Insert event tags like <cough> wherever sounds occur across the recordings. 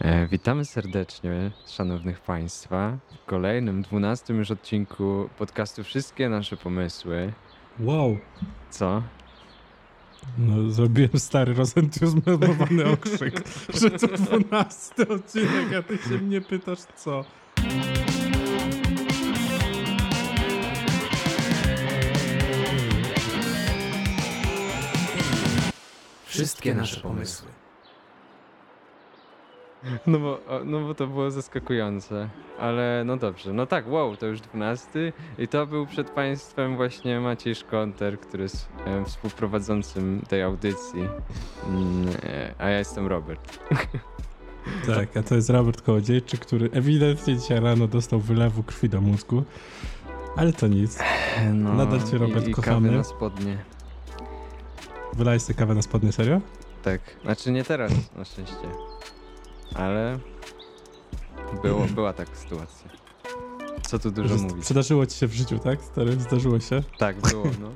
E, witamy serdecznie, szanownych Państwa, w kolejnym, dwunastym już odcinku podcastu Wszystkie nasze pomysły. Wow. Co? No, zrobiłem stary, rozentuzjazmowany <laughs> okrzyk, że to dwunasty odcinek, a ty się mnie pytasz co? Wszystkie nasze pomysły. No bo, no bo to było zaskakujące, ale no dobrze. No tak, wow, to już dwunasty i to był przed Państwem właśnie Maciej Szkonter, który jest e, współprowadzącym tej audycji, mm, e, a ja jestem Robert. <laughs> Tak, a to jest Robert Kołodziejczyk, który ewidentnie dzisiaj rano dostał wylewu krwi do mózgu, ale to nic. No, Nadal cię, Robert, i, i kochamy. na spodnie. Wylałeś sobie kawę na spodnie, serio? Tak, znaczy nie teraz na szczęście, ale było, była taka sytuacja. Co tu dużo mówić. Przydarzyło ci się w życiu, tak, stary? Zdarzyło się? Tak, było, no.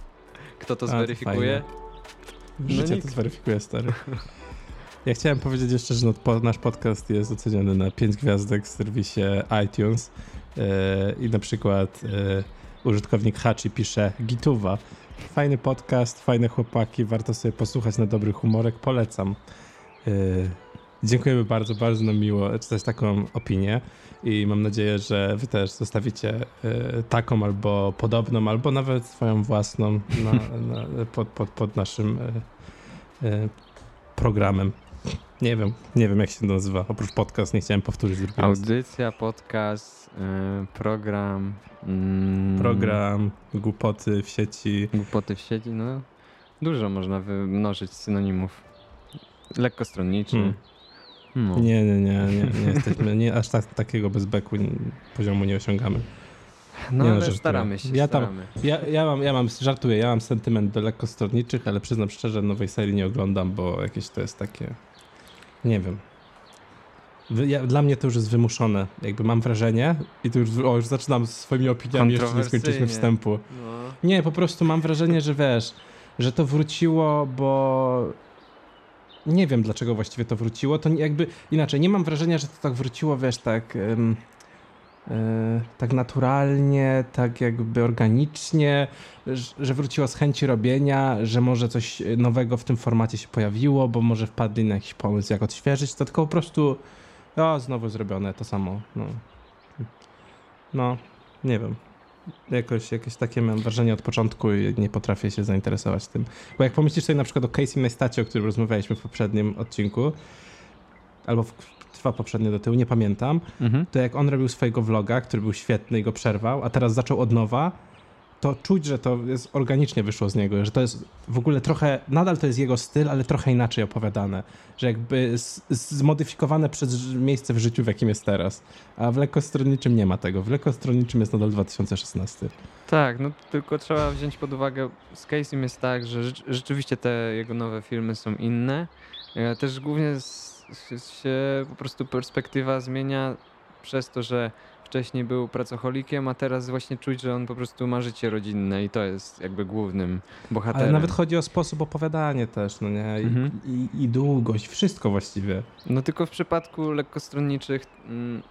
<laughs> Kto to A, to zweryfikuje? Życie nikt. to zweryfikuje, stary. <laughs> Ja chciałem powiedzieć jeszcze, że no, nasz podcast jest oceniony na 5 gwiazdek w serwisie iTunes e, i na przykład e, użytkownik Hachi pisze Gituwa. Fajny podcast, fajne chłopaki, warto sobie posłuchać na dobry humorek, polecam. E, dziękujemy bardzo, bardzo nam miło czytać taką opinię i mam nadzieję, że wy też zostawicie e, taką albo podobną, albo nawet swoją własną na, <laughs> na, pod, pod, pod naszym e, e, programem. Nie wiem, nie wiem jak się to nazywa. Oprócz podcast nie chciałem powtórzyć. Audycja, podcast, program, mm, Program, głupoty w sieci. Głupoty w sieci, no. Dużo można wymnożyć synonimów. Lekkostronniczy. Hmm. No. Nie, nie, nie, nie, nie jesteśmy, nie, aż tak, takiego bezbeku poziomu nie osiągamy. No nie no, ale żartuję. staramy się, Ja tam- staramy. Ja, ja, mam, ja mam, żartuję, ja mam sentyment do lekkostronniczych, ale przyznam szczerze, nowej serii nie oglądam, bo jakieś to jest takie, nie wiem. Ja, dla mnie to już jest wymuszone. Jakby mam wrażenie, i tu już, o, już zaczynam z swoimi opiniami, jeszcze nie skończyliśmy wstępu. No. Nie, po prostu mam wrażenie, że wiesz, że to wróciło, bo nie wiem dlaczego właściwie to wróciło. To jakby inaczej, nie mam wrażenia, że to tak wróciło, wiesz, tak. e, tak naturalnie, tak jakby organicznie, że- że wróciło z chęci robienia, że może coś nowego w tym formacie się pojawiło, bo może wpadli na jakiś pomysł, jak odświeżyć to, tylko po prostu o, znowu zrobione, to samo. No, no nie wiem. Jakoś, jakieś takie mam wrażenie od początku i nie potrafię się zainteresować tym. Bo jak pomyślisz sobie na przykład o Casey Neistacie, o którym rozmawialiśmy w poprzednim odcinku, albo w, dwa poprzednie do tyłu, nie pamiętam, Mhm. to jak on robił swojego vloga, który był świetny i go przerwał, a teraz zaczął od nowa, to czuć, że to jest organicznie wyszło z niego, że to jest w ogóle trochę, nadal to jest jego styl, ale trochę inaczej opowiadane, że jakby z, zmodyfikowane przez miejsce w życiu, w jakim jest teraz. A w lekkostronniczym nie ma tego. W lekkostronniczym jest nadal 2016. Tak, no tylko trzeba wziąć pod uwagę, z Casey'm jest tak, że rzecz- rzeczywiście te jego nowe filmy są inne. E, Też głównie s- s- się po prostu perspektywa zmienia przez to, że wcześniej był pracocholikiem, a teraz właśnie czuć, że on po prostu ma życie rodzinne i to jest jakby głównym bohaterem. Ale nawet chodzi o sposób opowiadania też, no nie? I, Mhm. i, i długość, wszystko właściwie. No tylko w przypadku lekkostronniczych mm,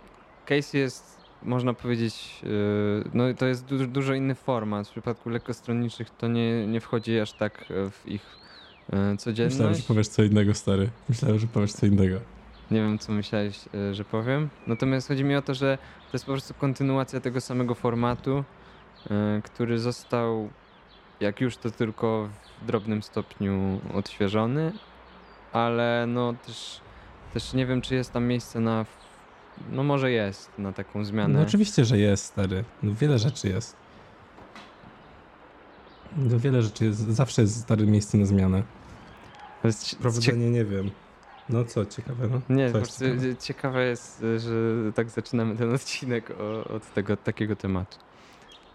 Casey jest, można powiedzieć, yy, no to jest du dużo inny format. W przypadku lekkostronniczych to nie, nie wchodzi aż tak e, w ich e, Myślałem, że codzienność. powiesz co innego, stary. Myślałem, że powiesz co innego. Nie wiem, co myślałeś, e, że powiem. Natomiast chodzi mi o to, że to jest po prostu kontynuacja tego samego formatu, e, który został, jak już to tylko w drobnym stopniu odświeżony, ale no też, też nie wiem, czy jest tam miejsce na. No może jest na taką zmianę. No oczywiście, że jest, stary. No wiele rzeczy jest. No wiele rzeczy jest. Zawsze jest stare miejsce na zmianę. Prowadzenie nie wiem. No co, ciekawe, no. nie, co po jest prostu ciekawe? ciekawe jest, że tak zaczynamy ten odcinek o, od tego takiego tematu.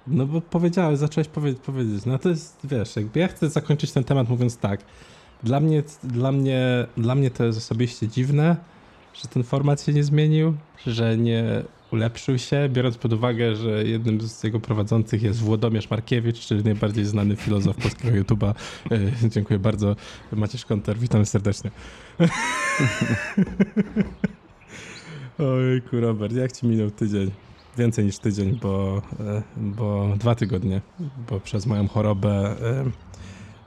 No bo powiedziałeś, zacząłeś powie powiedzieć. No to jest, wiesz, jakby ja chcę zakończyć ten temat mówiąc tak. Dla mnie, dla mnie, dla mnie to jest osobiście dziwne, że ten format się nie zmienił, że nie ulepszył się, biorąc pod uwagę, że jednym z jego prowadzących jest Włodomierz Markiewicz, czyli najbardziej znany filozof polskiego YouTube'a. E, dziękuję bardzo. Maciej Szkonter, witam serdecznie. <laughs> Ojku, Robert, jak ci minął tydzień? Więcej niż tydzień, bo, e, bo dwa tygodnie, bo przez moją chorobę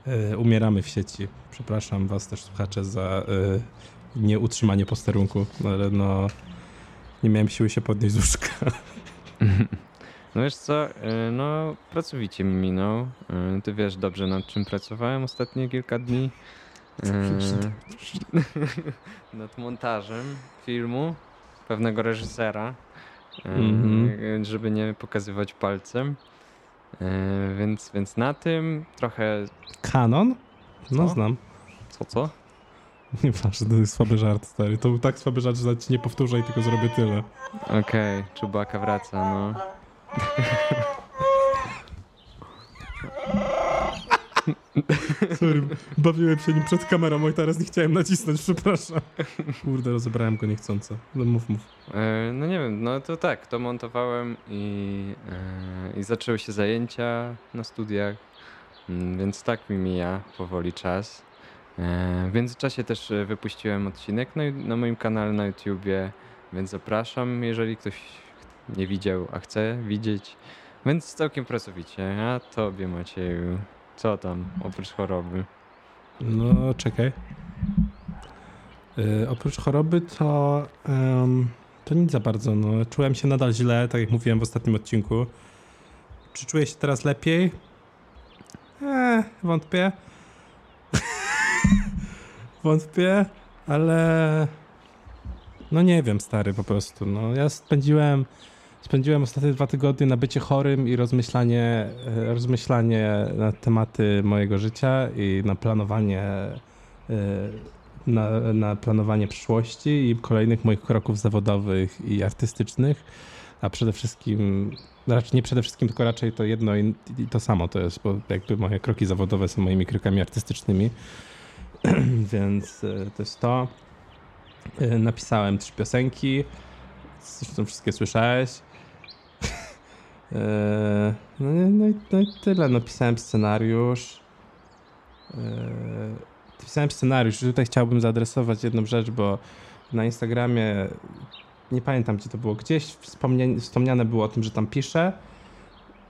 e, umieramy w sieci. Przepraszam was też, słuchacze, za nieutrzymanie posterunku, ale no nie miałem siły się podnieść z łóżka. <laughs> No wiesz co, y, no pracowicie mi minął. Y, Ty wiesz dobrze nad czym pracowałem ostatnie kilka dni. Y, <laughs> nad montażem filmu pewnego reżysera, Mhm. żeby nie pokazywać palcem. Więc, więc na tym trochę. Kanon? No Co? znam. Co, co? <laughs> Nieważne, to jest słaby żart, stary. To był tak słaby żart, że ci nie powtórzę i tylko zrobię tyle. Okej, Czubaka wraca, no. Sorry, bawiłem się nim przed kamerą, i teraz nie chciałem nacisnąć, przepraszam. Kurde, rozebrałem go niechcąco. No mów, mów. E, No nie wiem, no to tak, to montowałem i, e, i zaczęły się zajęcia na studiach, mm, więc tak mi mija powoli czas. E, W międzyczasie też e, wypuściłem odcinek na, na moim kanale na YouTubie, więc zapraszam, jeżeli ktoś nie widział, a chce widzieć. Więc całkiem pracowicie. A tobie Macieju, co tam oprócz choroby? No, czekaj. Yy, oprócz choroby to, em, to nic za bardzo. No. Czułem się nadal źle, tak jak mówiłem w ostatnim odcinku. Czy czuję się teraz lepiej? Eee, wątpię. Wątpię, ale no nie wiem, stary, po prostu. No, ja spędziłem, spędziłem ostatnie dwa tygodnie na bycie chorym i rozmyślanie, e, rozmyślanie na tematy mojego życia i na planowanie e, na, na planowanie przyszłości i kolejnych moich kroków zawodowych i artystycznych, a przede wszystkim, raczej nie przede wszystkim, tylko raczej to jedno i, i to samo to jest, bo jakby moje kroki zawodowe są moimi krokami artystycznymi, <clears throat> więc e, to jest to. E, Napisałem trzy piosenki, zresztą wszystkie słyszałeś. <laughs> E, No, no, no i tyle, napisałem scenariusz. E, Pisałem scenariusz tutaj chciałbym zaadresować jedną rzecz, bo na Instagramie nie pamiętam gdzie to było, gdzieś wspomniane było o tym, że tam piszę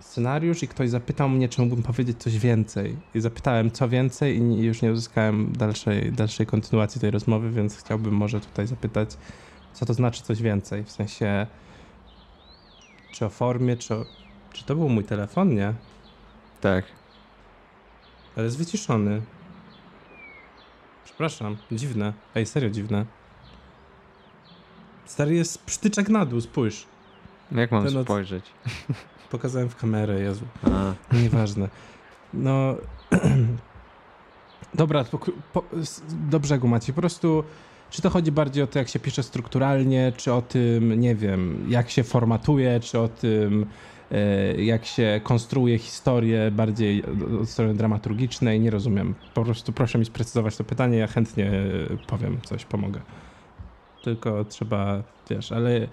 scenariusz i ktoś zapytał mnie, czy mógłbym powiedzieć coś więcej. I zapytałem co więcej i już nie uzyskałem dalszej, dalszej kontynuacji tej rozmowy, więc chciałbym może tutaj zapytać, co to znaczy coś więcej, w sensie czy o formie, czy o... Czy to był mój telefon? Nie. Tak. Ale jest wyciszony. Przepraszam, dziwne. Ej, serio dziwne. Stary jest psztyczek na dół, spójrz. Jak mam Ten od- spojrzeć? <laughs> Pokazałem w kamerę, Jezu. A, nieważne. No... <clears throat> Dobra, po, po, do brzegu macie. Po prostu, czy to chodzi bardziej o to, jak się pisze strukturalnie, czy o tym, nie wiem, jak się formatuje, czy o tym, e, jak się konstruuje historię bardziej od- od strony dramaturgicznej? Nie rozumiem. Po prostu proszę mi sprecyzować to pytanie, ja chętnie e, powiem coś, pomogę. Tylko trzeba, wiesz, ale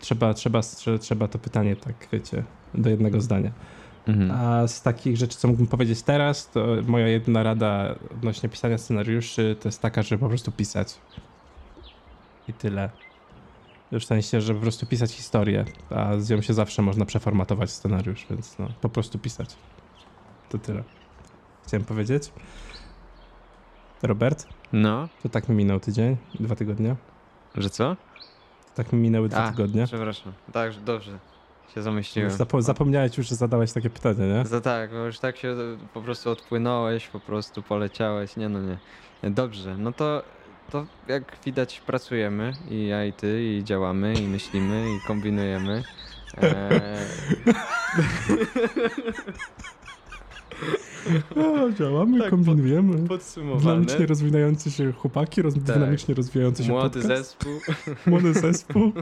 trzeba, trzeba, trzeba to pytanie tak, wiecie, do jednego zdania. mhm. A z takich rzeczy, co mógłbym powiedzieć teraz, to moja jedna rada odnośnie pisania scenariuszy to jest taka, żeby po prostu pisać. I tyle. W sensie, że po prostu pisać historię, a z nią się zawsze można przeformatować scenariusz, więc no, po prostu pisać. To tyle. Chciałem powiedzieć. Robert, No, to tak mi minął tydzień, dwa tygodnie. że co? To tak mi minęły dwa A, tygodnie. Przepraszam. Tak, dobrze. Się zamyśliłem. Zapo- zapomniałeś już, że zadałeś takie pytanie, nie? Za tak, bo już tak się po prostu odpłynąłeś, po prostu poleciałeś. Nie no nie. Dobrze, no to, to jak widać pracujemy i ja i ty i działamy i myślimy i kombinujemy. <laughs> E, O, działamy, Tak, kombinujemy. podsumowane. Dynamicznie rozwijający się chłopaki, roz... Tak. dynamicznie rozwijający się Młody podcast. zespół. <laughs> Młody zespół. <laughs>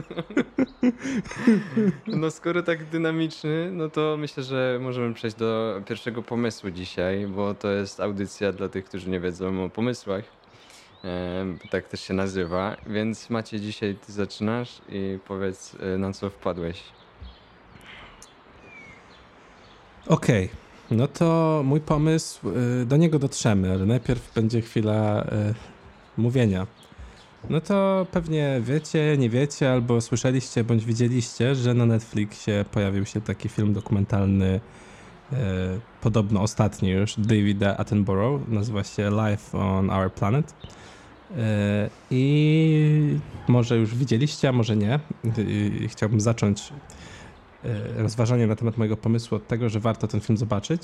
No skoro tak dynamiczny, no to myślę, że możemy przejść do pierwszego pomysłu dzisiaj, bo to jest audycja dla tych, którzy nie wiedzą o pomysłach. Em, tak też się nazywa, więc Macie dzisiaj ty zaczynasz i powiedz e, na co wpadłeś. Okej, no to mój pomysł, y, do niego dotrzemy, ale najpierw będzie chwila y, mówienia. No to pewnie wiecie, nie wiecie, albo słyszeliście, bądź widzieliście, że na Netflixie pojawił się taki film dokumentalny, e, podobno ostatni już, Davida Attenborough, nazywa się Life on Our Planet. I może już widzieliście, a może nie. Chciałbym zacząć e, rozważanie na temat mojego pomysłu od tego, że warto ten film zobaczyć,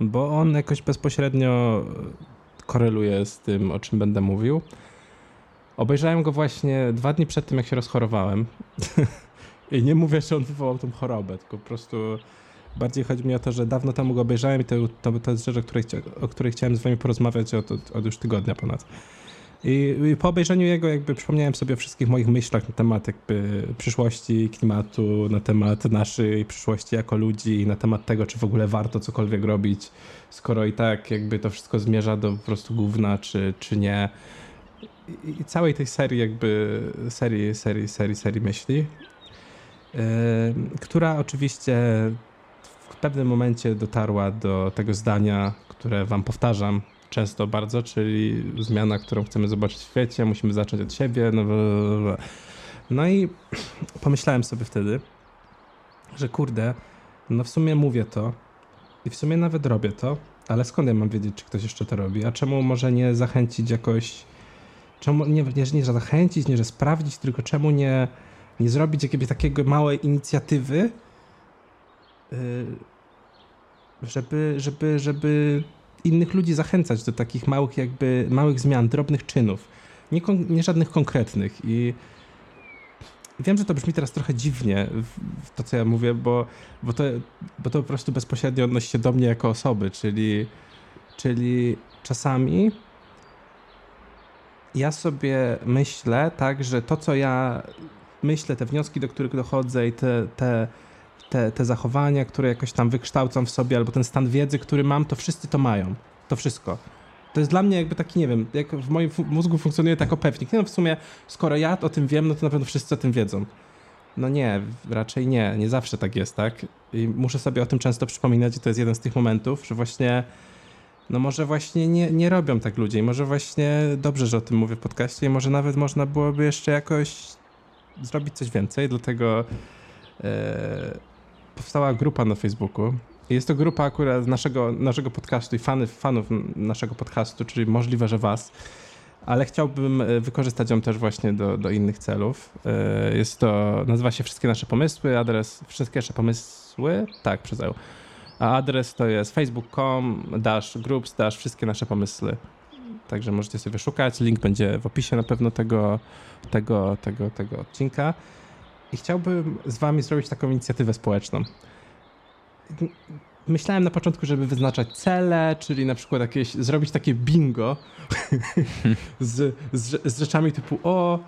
bo on jakoś bezpośrednio koreluje z tym, o czym będę mówił. Obejrzałem go właśnie dwa dni przed tym, jak się rozchorowałem. <laughs> I nie mówię, że on wywołał tą chorobę, tylko po prostu bardziej chodzi mi o to, że dawno temu go obejrzałem i to, to, to jest rzecz, o której, o której chciałem z wami porozmawiać od, od, od już tygodnia ponad. I, po obejrzeniu jego jakby przypomniałem sobie o wszystkich moich myślach na temat jakby przyszłości klimatu, na temat naszej przyszłości jako ludzi na temat tego, czy w ogóle warto cokolwiek robić, skoro i tak jakby to wszystko zmierza do po prostu gówna, czy, czy nie. I, i całej tej serii jakby, serii, serii, serii, serii myśli, yy, która oczywiście w pewnym momencie dotarła do tego zdania, które wam powtarzam, często bardzo, czyli zmiana, którą chcemy zobaczyć w świecie, musimy zacząć od siebie. No, no i <clears throat> pomyślałem sobie wtedy, że kurde, no w sumie mówię to i w sumie nawet robię to, ale skąd ja mam wiedzieć, czy ktoś jeszcze to robi? A czemu może nie zachęcić jakoś, czemu nie, nie, nie zachęcić, nie że sprawdzić, tylko czemu nie, nie zrobić jakiejś takiego małej inicjatywy, yy, żeby, żeby, żeby innych ludzi zachęcać do takich małych jakby, małych zmian, drobnych czynów. Nie, nie żadnych konkretnych i wiem, że to brzmi teraz trochę dziwnie, w to co ja mówię, bo, bo, to, bo to po prostu bezpośrednio odnosi się do mnie jako osoby, czyli, czyli czasami ja sobie myślę tak, że to co ja myślę, te wnioski, do których dochodzę i te, te te, te zachowania, które jakoś tam wykształcam w sobie, albo ten stan wiedzy, który mam, to wszyscy to mają. To wszystko. To jest dla mnie jakby taki, nie wiem, jak w moim mózgu funkcjonuje tak pewnik. No w sumie, skoro ja o tym wiem, no to na pewno wszyscy o tym wiedzą. No nie, raczej nie. Nie zawsze tak jest, tak? I muszę sobie o tym często przypominać i to jest jeden z tych momentów, że właśnie no może właśnie nie, nie robią tak ludzie i może właśnie dobrze, że o tym mówię w podcaście i może nawet można byłoby jeszcze jakoś zrobić coś więcej, dlatego e, powstała grupa na Facebooku. Jest to grupa akurat naszego, naszego podcastu i fanów, fanów naszego podcastu, czyli możliwe, że was. Ale chciałbym e, wykorzystać ją też właśnie do, do innych celów. E, jest to, nazywa się Wszystkie Nasze Pomysły, adres Wszystkie Nasze Pomysły, tak, przez EU. A adres to jest facebook.com dash groups dash Wszystkie Nasze Pomysły. Także możecie sobie szukać. Link będzie w opisie na pewno tego, tego, tego, tego odcinka. I chciałbym z wami zrobić taką inicjatywę społeczną. Myślałem na początku, żeby wyznaczać cele, czyli na przykład jakieś, zrobić takie bingo <laughs> z, z, z rzeczami typu o,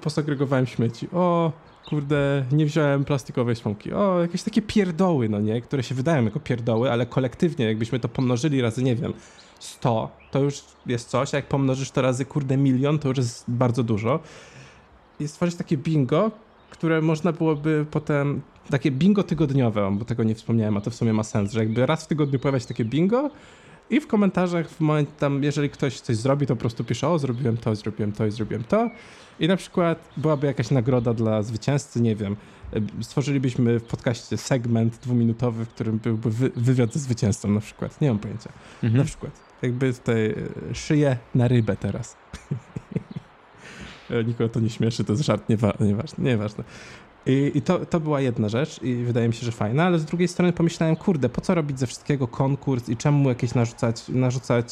posegregowałem śmieci, o, kurde, nie wziąłem plastikowej szponki. O, jakieś takie pierdoły, no nie, które się wydają jako pierdoły, ale kolektywnie, jakbyśmy to pomnożyli razy, nie wiem, 100, to już jest coś, a jak pomnożysz to razy, kurde, milion, to już jest bardzo dużo. I stworzyć takie bingo, które można byłoby potem, takie bingo tygodniowe, bo tego nie wspomniałem, a to w sumie ma sens, że jakby raz w tygodniu pojawia się takie bingo i w komentarzach w momencie tam, jeżeli ktoś coś zrobi, to po prostu pisze, o zrobiłem to, zrobiłem to i zrobiłem to i na przykład byłaby jakaś nagroda dla zwycięzcy, nie wiem, stworzylibyśmy w podcaście segment dwuminutowy, w którym byłby wy wywiad ze zwycięzcą na przykład, nie mam pojęcia, mhm. na przykład. Jakby tutaj e, szyję na rybę teraz. <laughs> E, nikogo to nie śmieszy, to jest żart, niewa nieważne. nieważne. I, i to, to była jedna rzecz i wydaje mi się, że fajna, ale z drugiej strony pomyślałem, kurde, po co robić ze wszystkiego konkurs i czemu jakieś narzucać, narzucać,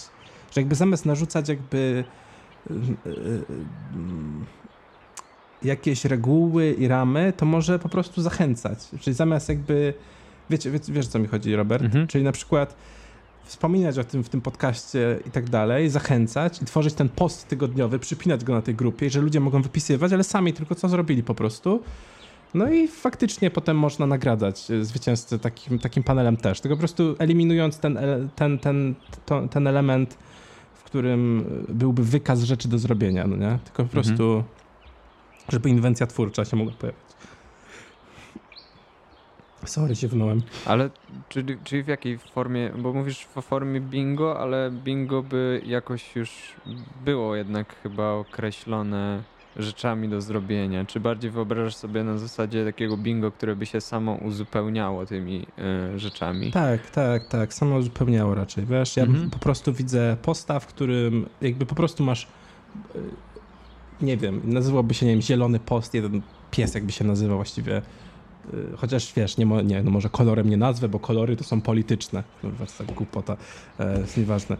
że jakby zamiast narzucać jakby yy, yy, jakieś reguły i ramy, to może po prostu zachęcać. Czyli zamiast jakby, wiecie, wiecie wiesz, co mi chodzi, Robert? Mhm. Czyli na przykład wspominać o tym w tym podcaście i tak dalej, zachęcać i tworzyć ten post tygodniowy, przypinać go na tej grupie, że ludzie mogą wypisywać, ale sami tylko co zrobili po prostu. No i faktycznie potem można nagradzać e, zwycięzcę takim, takim panelem też, tylko po prostu eliminując ten, ten, ten, to, ten element, w którym byłby wykaz rzeczy do zrobienia, no nie? Tylko po mhm. prostu, żeby inwencja twórcza się mogła pojawić. Sorry, ziewnąłem. Ale czyli, czyli w jakiej formie, bo mówisz w formie bingo, ale bingo by jakoś już było jednak chyba określone rzeczami do zrobienia. Czy bardziej wyobrażasz sobie na zasadzie takiego bingo, które by się samo uzupełniało tymi y, rzeczami? Tak, tak, tak. Samo uzupełniało raczej. Wiesz, ja Mhm. po prostu widzę postaw, w którym jakby po prostu masz y, nie wiem, nazywałby się, nie wiem, zielony post, jeden pies jakby się nazywał właściwie. Y, Chociaż wiesz, nie, mo, nie no może kolorem nie nazwę, bo kolory to są polityczne. No, weź tak głupota, e, jest nieważne.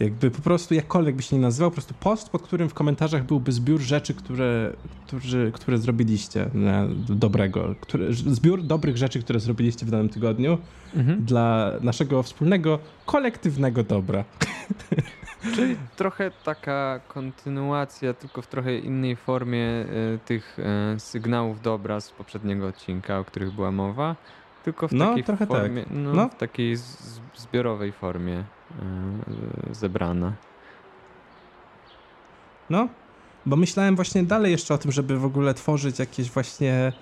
Jakby po prostu jakkolwiek by się nie nazywał, po prostu post, pod którym w komentarzach byłby zbiór rzeczy, które, którzy, które zrobiliście dobrego. Które, zbiór dobrych rzeczy, które zrobiliście w danym tygodniu Mhm. dla naszego wspólnego, kolektywnego dobra. <laughs> Czyli trochę taka kontynuacja, tylko w trochę innej formie y, tych y, sygnałów dobra z poprzedniego odcinka, o których była mowa. Tylko w No, takiej trochę tak. formie, no, No. w takiej zbiorowej formie y, zebrana. No, bo myślałem właśnie dalej jeszcze o tym, żeby w ogóle tworzyć jakieś właśnie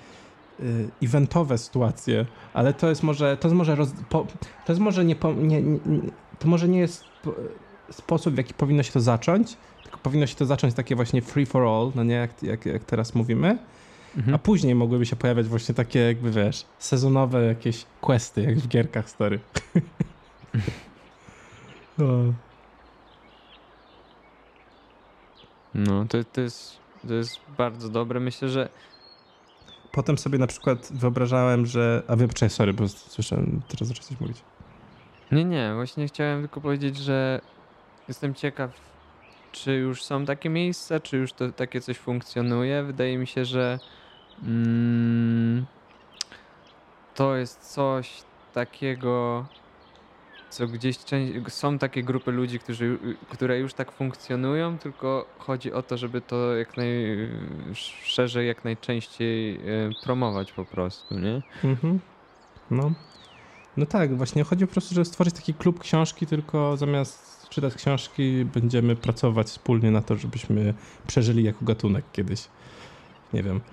eventowe sytuacje, ale to jest może, to jest może, roz, po, to jest może nie, po, nie, nie, to może nie jest sposób, w jaki powinno się to zacząć, tylko powinno się to zacząć takie właśnie free for all, no nie, jak, jak, jak teraz mówimy, Mhm. a później mogłyby się pojawiać właśnie takie jakby, wiesz, sezonowe jakieś questy, jak w gierkach, stary. <laughs> no. No, to, to, jest, to jest bardzo dobre. Myślę, że Potem sobie na przykład wyobrażałem, że... A wiem, sorry, bo słyszałem, teraz zacząłeś coś mówić. Nie, nie, właśnie chciałem tylko powiedzieć, że jestem ciekaw, czy już są takie miejsca, czy już to takie coś funkcjonuje. Wydaje mi się, że mm, to jest coś takiego, co gdzieś są takie grupy ludzi, którzy, które już tak funkcjonują, tylko chodzi o to, żeby to jak najszerzej, jak najczęściej e, promować po prostu, nie? Mhm. No. No tak, właśnie chodzi po prostu, żeby stworzyć taki klub książki, tylko zamiast czytać książki będziemy pracować wspólnie na to, żebyśmy przeżyli jako gatunek kiedyś. Nie wiem. <laughs>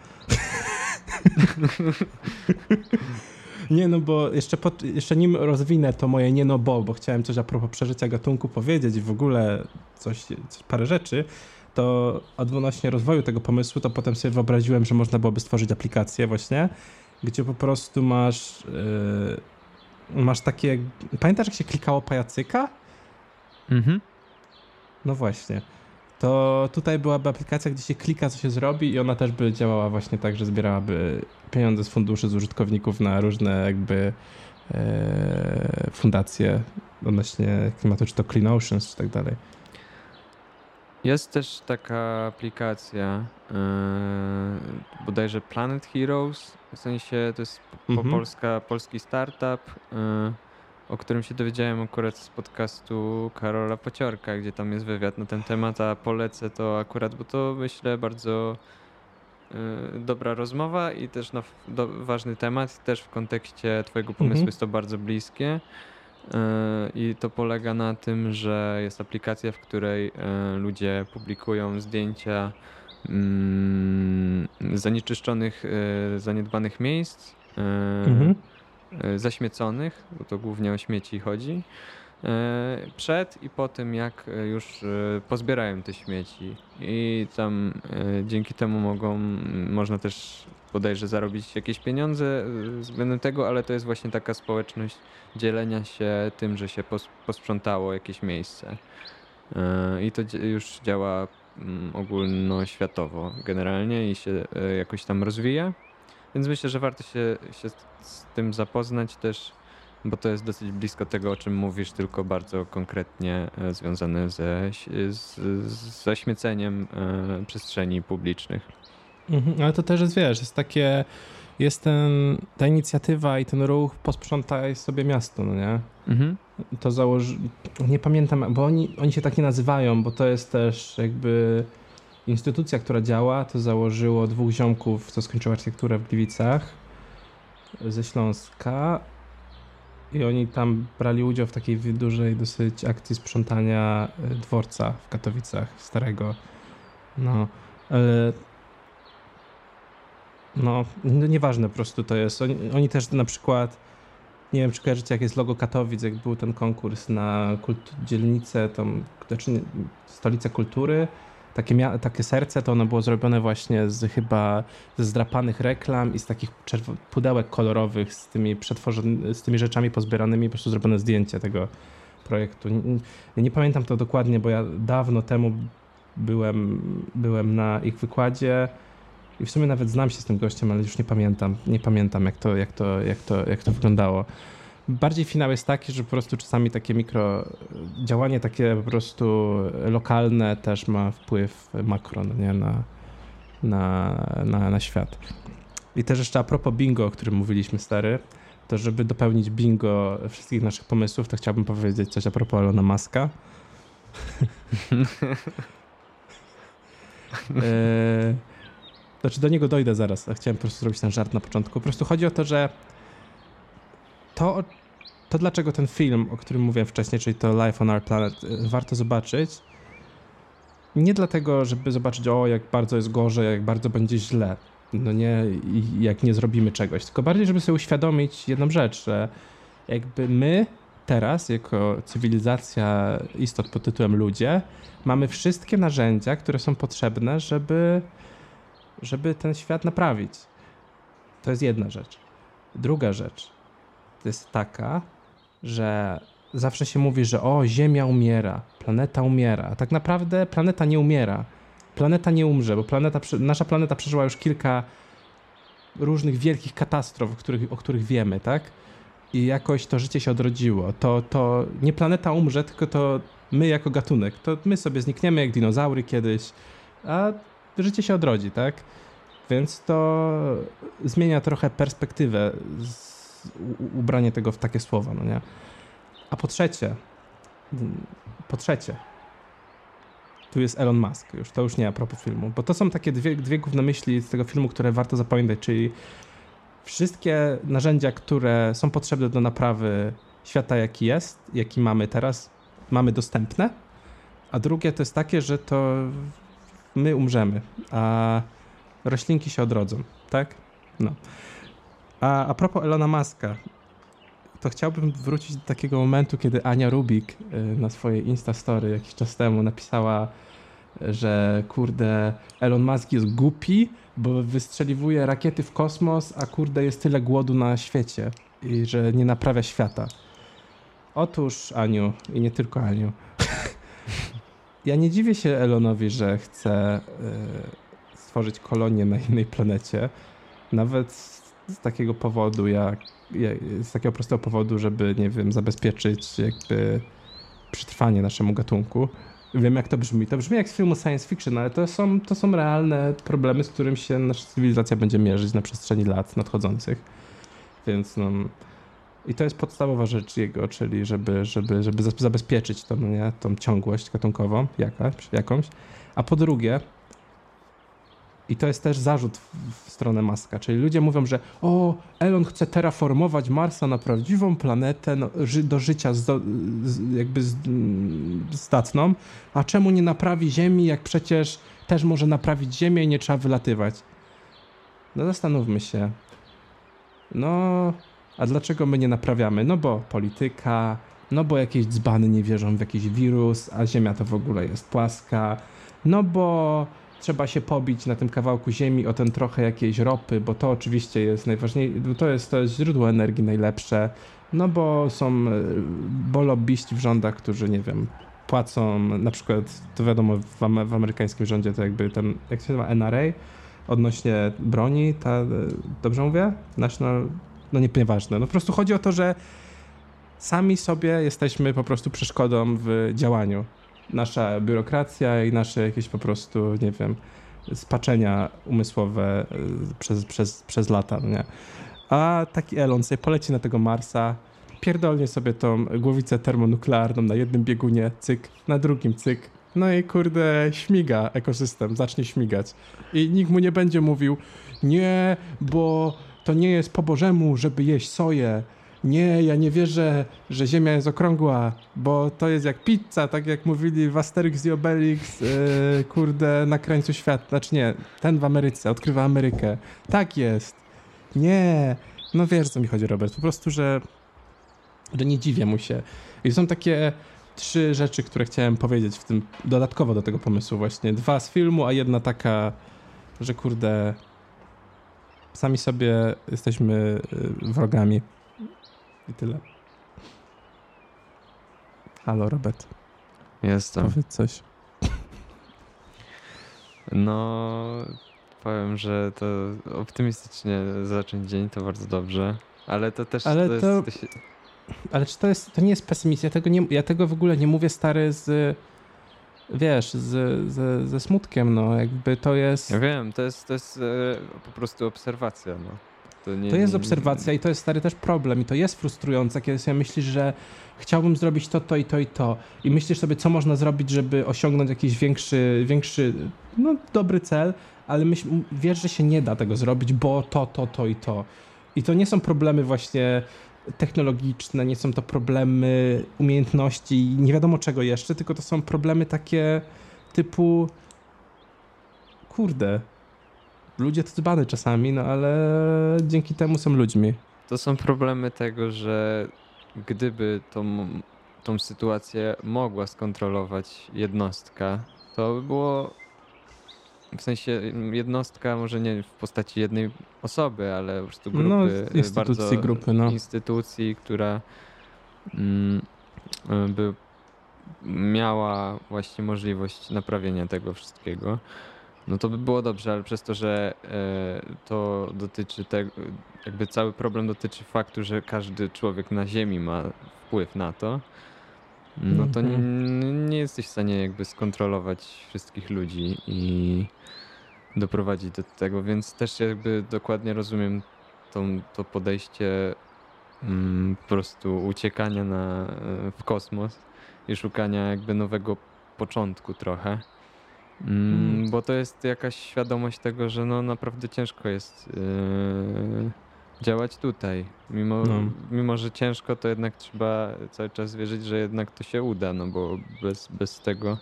Nie no, bo jeszcze, po, jeszcze nim rozwinę to moje nie no bo, bo chciałem coś a propos przeżycia gatunku powiedzieć i w ogóle coś, coś parę rzeczy, to odnośnie rozwoju tego pomysłu, to potem sobie wyobraziłem, że można byłoby stworzyć aplikację właśnie, gdzie po prostu masz yy, masz takie, pamiętasz jak się klikało pajacyka? Mhm. No właśnie. To tutaj byłaby aplikacja, gdzie się klika, co się zrobi i ona też by działała właśnie tak, że zbierałaby pieniądze z funduszy, z użytkowników na różne jakby e, fundacje odnośnie klimatu, czy to Clean Oceans, czy tak dalej. Jest też taka aplikacja, yy, bodajże Planet Heroes, w sensie to jest po Mhm. polska, polski startup, yy, o którym się dowiedziałem akurat z podcastu Karola Pociorka, gdzie tam jest wywiad na ten temat, a polecę to akurat, bo to myślę bardzo yy, dobra rozmowa i też no, do, ważny temat, też w kontekście twojego pomysłu Mhm. jest to bardzo bliskie. Yy, I to polega na tym, że jest aplikacja, w której yy, ludzie publikują zdjęcia mm, zanieczyszczonych, zaniedbanych miejsc, Mhm. Yy, zaśmieconych, bo to głównie o śmieci chodzi, yy, przed i po tym, jak yy, już pozbierają te śmieci. I tam dzięki temu mogą, można też bodajże zarobić jakieś pieniądze względem tego, ale to jest właśnie taka społeczność dzielenia się tym, że się pos- posprzątało jakieś miejsce. I to już działa ogólnoświatowo generalnie i się e, jakoś tam rozwija. Więc myślę, że warto się, się z, tym zapoznać też, bo to jest dosyć blisko tego, o czym mówisz, tylko bardzo konkretnie e, związane ze, z, z zaśmieceniem e, przestrzeni publicznych. Mhm, ale to też jest, wiesz, jest takie, jest ten, ta inicjatywa i ten ruch posprzątaj sobie miasto, no nie? Mhm. to założy... Nie pamiętam, bo oni, oni się tak nie nazywają, bo to jest też jakby instytucja, która działa. To założyło dwóch ziomków, co skończyło architekturę w Gliwicach ze Śląska. I oni tam brali udział w takiej dużej dosyć akcji sprzątania y, dworca w Katowicach starego. No, ale No, nieważne po prostu to jest. Oni, oni też na przykład, nie wiem czy kojarzycie jak jest logo Katowic, jak był ten konkurs na dzielnicę, tą, znaczy stolicę kultury, takie, mia- takie serce, to ono było zrobione właśnie z chyba ze zdrapanych reklam i z takich czerwo- pudełek kolorowych z tymi z tymi rzeczami pozbieranymi, po prostu zrobione zdjęcie tego projektu. Nie, nie pamiętam to dokładnie, bo ja dawno temu byłem, byłem na ich wykładzie i w sumie nawet znam się z tym gościem, ale już nie pamiętam, nie pamiętam jak to, jak to, jak to, jak to wyglądało. Bardziej finał jest taki, że po prostu czasami takie mikro działanie takie po prostu lokalne też ma wpływ makro no nie, na, na, na, na świat. I też jeszcze a propos bingo, o którym mówiliśmy stary, to żeby dopełnić bingo wszystkich naszych pomysłów, to chciałbym powiedzieć coś a propos Elona Muska. Eee, <laughs> znaczy do niego dojdę zaraz, a chciałem po prostu zrobić ten żart na początku. Po prostu chodzi o to, że to, to dlaczego ten film, o którym mówiłem wcześniej, czyli to Life on Our Planet, e, warto zobaczyć, nie dlatego, żeby zobaczyć, o, jak bardzo jest gorzej, jak bardzo będzie źle, no nie, jak nie zrobimy czegoś, tylko bardziej, żeby sobie uświadomić jedną rzecz, że jakby my teraz, jako cywilizacja istot pod tytułem ludzie, mamy wszystkie narzędzia, które są potrzebne, żeby, żeby ten świat naprawić. To jest jedna rzecz. Druga rzecz jest taka, że zawsze się mówi, że o, Ziemia umiera, planeta umiera. Tak naprawdę planeta nie umiera. Planeta nie umrze, bo planeta, nasza planeta przeżyła już kilka różnych wielkich katastrof, o których, o których wiemy, tak? I jakoś to życie się odrodziło. To, to nie planeta umrze, tylko to my jako gatunek. To my sobie znikniemy jak dinozaury kiedyś, a życie się odrodzi, tak? Więc to zmienia trochę perspektywę ubranie tego w takie słowa, no nie? A po trzecie, po trzecie, tu jest Elon Musk, już to już nie a propos filmu, bo to są takie dwie, dwie główne myśli z tego filmu, które warto zapamiętać, czyli wszystkie narzędzia, które są potrzebne do naprawy świata, jaki jest, jaki mamy teraz, mamy dostępne, a drugie to jest takie, że to my umrzemy, a roślinki się odrodzą, tak? No. A, a propos Elona Muska, to chciałbym wrócić do takiego momentu, kiedy Ania Rubik y, na swojej Instastory jakiś czas temu napisała, że kurde, Elon Musk jest głupi, bo wystrzeliwuje rakiety w kosmos, a kurde jest tyle głodu na świecie i że nie naprawia świata. Otóż, Aniu, i nie tylko Aniu, <laughs> ja nie dziwię się Elonowi, że chce y, stworzyć kolonię na innej planecie. Nawet z takiego powodu, jak, z takiego prostego powodu, żeby, nie wiem, zabezpieczyć jakby przetrwanie naszemu gatunku. Wiem, jak to brzmi. To brzmi jak z filmu science fiction, ale to są, to są realne problemy, z którym się nasza cywilizacja będzie mierzyć na przestrzeni lat nadchodzących. Więc no... I to jest podstawowa rzecz jego, czyli żeby, żeby, żeby zabezpieczyć tą, nie, tą ciągłość gatunkową jakaś, jakąś. A po drugie, i to jest też zarzut w, stronę Maska, czyli ludzie mówią, że o, Elon chce terraformować Marsa na prawdziwą planetę no, ży, do życia z, jakby z, zdatną, a czemu nie naprawi Ziemi, jak przecież też może naprawić Ziemię i nie trzeba wylatywać. No zastanówmy się. No, a dlaczego my nie naprawiamy? No bo polityka, no bo jakieś dzbany nie wierzą w jakiś wirus, a Ziemia to w ogóle jest płaska, no bo trzeba się pobić na tym kawałku ziemi o ten trochę jakiejś ropy, bo to oczywiście jest najważniejsze, to jest, to jest źródło energii najlepsze, no bo są, e, bo lobbyści w rządach, którzy, nie wiem, płacą, na przykład, to wiadomo, w, w amerykańskim rządzie to jakby ten, jak się nazywa, NRA, odnośnie broni, ta, e, dobrze mówię? National, no nie, nieważne, no po prostu chodzi o to, że sami sobie jesteśmy po prostu przeszkodą w działaniu nasza biurokracja i nasze jakieś po prostu, nie wiem, spaczenia umysłowe y, przez, przez, przez lata, no nie? A taki Elon sobie poleci na tego Marsa, pierdolnie sobie tą głowicę termonuklearną na jednym biegunie, cyk, na drugim cyk, no i kurde, śmiga ekosystem, zacznie śmigać. I nikt mu nie będzie mówił, nie, bo to nie jest po Bożemu, żeby jeść soję, nie, ja nie wierzę, że Ziemia jest okrągła, bo to jest jak pizza, tak jak mówili w Asterix i Obelix, yy, kurde, na krańcu świata. Znaczy nie, ten w Ameryce, odkrywa Amerykę. Tak jest. Nie. No wiesz, co mi chodzi, Robert. Po prostu, że, że nie dziwię mu się. I są takie trzy rzeczy, które chciałem powiedzieć w tym, dodatkowo do tego pomysłu właśnie. Dwa z filmu, a jedna taka, że kurde, sami sobie jesteśmy y, wrogami. I tyle. Halo, Robert, Jestem. powiedz coś. No, powiem, że to optymistycznie zacząć dzień to bardzo dobrze, ale to też Ale to, to- jest, to się, Ale czy to jest, to nie jest pesymizm? Ja tego, nie, ja tego w ogóle nie mówię, stary, z, wiesz, z, z, ze smutkiem, no, jakby to jest... Ja wiem, to jest, to jest e, po prostu obserwacja, no. To, nie, To jest obserwacja i to jest stary też problem i to jest frustrujące, kiedy sobie myślisz, że chciałbym zrobić to, to i to i to i myślisz sobie, co można zrobić, żeby osiągnąć jakiś większy, większy no dobry cel, ale myśl, wiesz, że się nie da tego zrobić, bo to, to, to i to. I to nie są problemy właśnie technologiczne, nie są to problemy umiejętności, nie wiadomo czego jeszcze, tylko to są problemy takie typu kurde, ludzie to dzbany czasami, no ale dzięki temu są ludźmi. To są problemy tego, że gdyby tą, tą sytuację mogła skontrolować jednostka, to by było w sensie jednostka może nie w postaci jednej osoby, ale po prostu grupy. No, instytucji, bardzo, grupy, no. Instytucji, która mm, y, by miała właśnie możliwość naprawienia tego wszystkiego. No to by było dobrze, ale przez to, że e, to dotyczy tego, jakby cały problem dotyczy faktu, że każdy człowiek na Ziemi ma wpływ na to, no to nie, Mhm. nie jesteś w stanie jakby skontrolować wszystkich ludzi i doprowadzić do tego, więc też jakby dokładnie rozumiem tą, to podejście mm, po prostu uciekania na, e, w kosmos i szukania jakby nowego początku trochę. Mm. Bo to jest jakaś świadomość tego, że no naprawdę ciężko jest yy, działać tutaj. Mimo, No. mimo, że ciężko, to jednak trzeba cały czas wierzyć, że jednak to się uda, no bo bez, bez tego.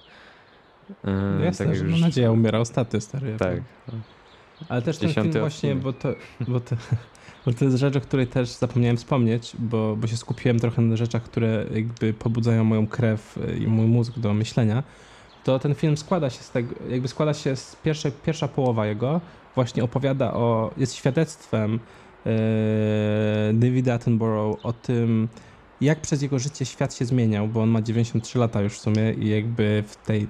Yy, No Jasne, jak że już- mam nadzieję umiera ostatnio, stary. Tak. Ale też ten film właśnie, odcinek. bo to, bo, to, <laughs> bo to jest rzecz, o której też zapomniałem wspomnieć, bo, bo się skupiłem trochę na rzeczach, które jakby pobudzają moją krew i mój mózg do myślenia. To ten film składa się z tego, jakby składa się z pierwszej, pierwsza połowa jego, właśnie opowiada o, jest świadectwem e, Davida Attenborough o tym, jak przez jego życie świat się zmieniał, bo on ma 93 lata już w sumie i jakby w tej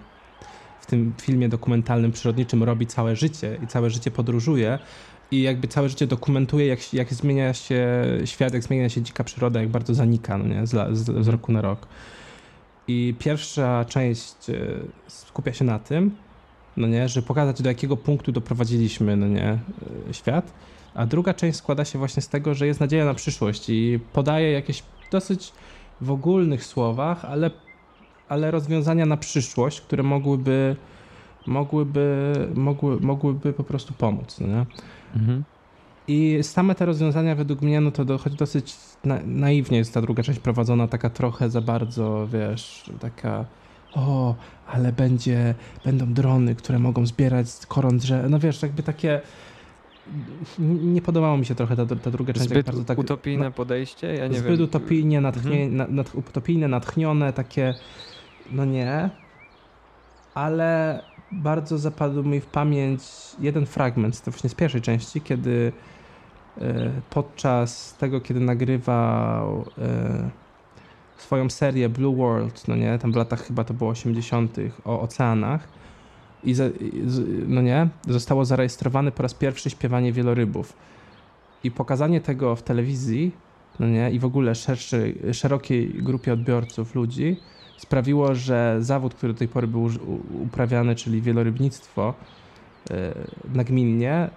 w tym filmie dokumentalnym przyrodniczym robi całe życie i całe życie podróżuje i jakby całe życie dokumentuje, jak, jak zmienia się świat, jak zmienia się dzika przyroda, jak bardzo zanika no nie? Z, z, z roku na rok. I pierwsza część e, skupia się na tym, no nie, że pokazać do jakiego punktu doprowadziliśmy, no nie, e, świat, a druga część składa się właśnie z tego, że jest nadzieja na przyszłość i podaje jakieś dosyć w ogólnych słowach, ale, ale rozwiązania na przyszłość, które mogłyby mogłyby, mogły, mogłyby po prostu pomóc, no nie? Mhm. I same te rozwiązania według mnie, no to dochodzi dosyć na, naiwnie jest ta druga część prowadzona, taka trochę za bardzo, wiesz, taka o, ale będzie, będą drony, które mogą zbierać koron drzew, no wiesz, jakby takie nie podobało mi się trochę ta, ta druga część, Zbyt bardzo tak utopijne podejście? Ja nie zbyt wiem. utopijnie, natchnie, Mhm. na, nad, utopijne, natchnione, takie, no nie, ale bardzo zapadł mi w pamięć jeden fragment, to właśnie z pierwszej części, kiedy podczas tego, kiedy nagrywał e, swoją serię Blue World, no nie, tam w latach chyba to było 80. o oceanach i, za, no nie, zostało zarejestrowane po raz pierwszy śpiewanie wielorybów. I pokazanie tego w telewizji, no nie, i w ogóle szerszej, szerokiej grupie odbiorców, ludzi, sprawiło, że zawód, który do tej pory był uprawiany, czyli wielorybnictwo e, nagminnie,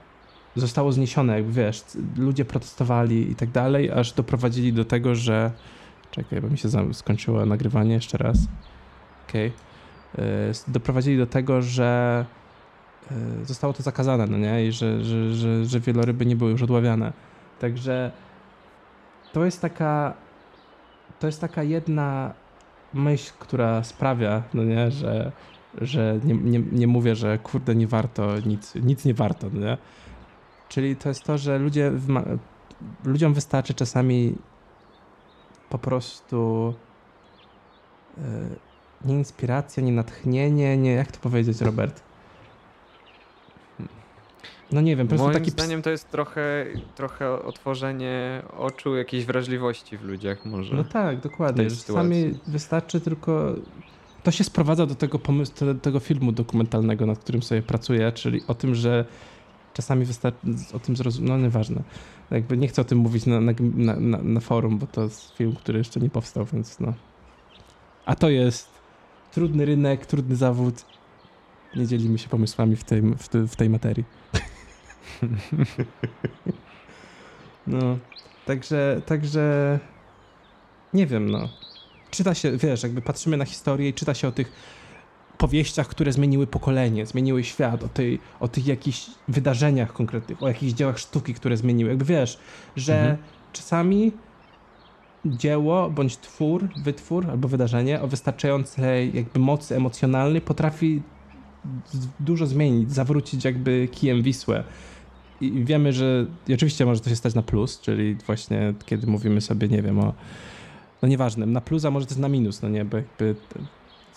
zostało zniesione, jakby wiesz, ludzie protestowali i tak dalej, aż doprowadzili do tego, że czekaj, bo mi się skończyło nagrywanie jeszcze raz. Okej. E, s- Doprowadzili do tego, że e, zostało to zakazane, no nie? I że, że, że, że wieloryby nie były już odławiane. Także to jest taka to jest taka jedna myśl, która sprawia, no nie, że, że nie, nie, nie mówię, że kurde nie warto nic, nic nie warto, no nie? Czyli to jest to, że ludzie ludziom wystarczy czasami po prostu e, nie inspiracja, nie natchnienie, nie, jak to powiedzieć, Robert? No nie wiem, po prostu Moim taki zdaniem to jest trochę, trochę otworzenie oczu jakiejś wrażliwości w ludziach może. No tak, dokładnie. Czasami wystarczy tylko. To się sprowadza do tego pomysłu, do tego filmu dokumentalnego, nad którym sobie pracuję, czyli o tym, że czasami wystarczy o tym zrozumieć. No nieważne. Jakby nie chcę o tym mówić na, na, na, na, forum, bo to jest film, który jeszcze nie powstał, więc no. A to jest trudny rynek, trudny zawód. Nie dzielimy się pomysłami w tej, w w tej materii. <laughs> No, także, także nie wiem, no. Czyta się, wiesz, jakby patrzymy na historię i czyta się o tych powieściach, które zmieniły pokolenie, zmieniły świat, o, tej, o tych jakichś wydarzeniach konkretnych, o jakichś dziełach sztuki, które zmieniły. Jakby wiesz, że Mhm. czasami dzieło bądź twór, wytwór albo wydarzenie o wystarczającej jakby mocy emocjonalnej potrafi dużo zmienić, zawrócić jakby kijem Wisłę. I wiemy, że i oczywiście może to się stać na plus, czyli właśnie kiedy mówimy sobie, nie wiem, o no nieważne, na plus, a może też na minus, no nie, bo jakby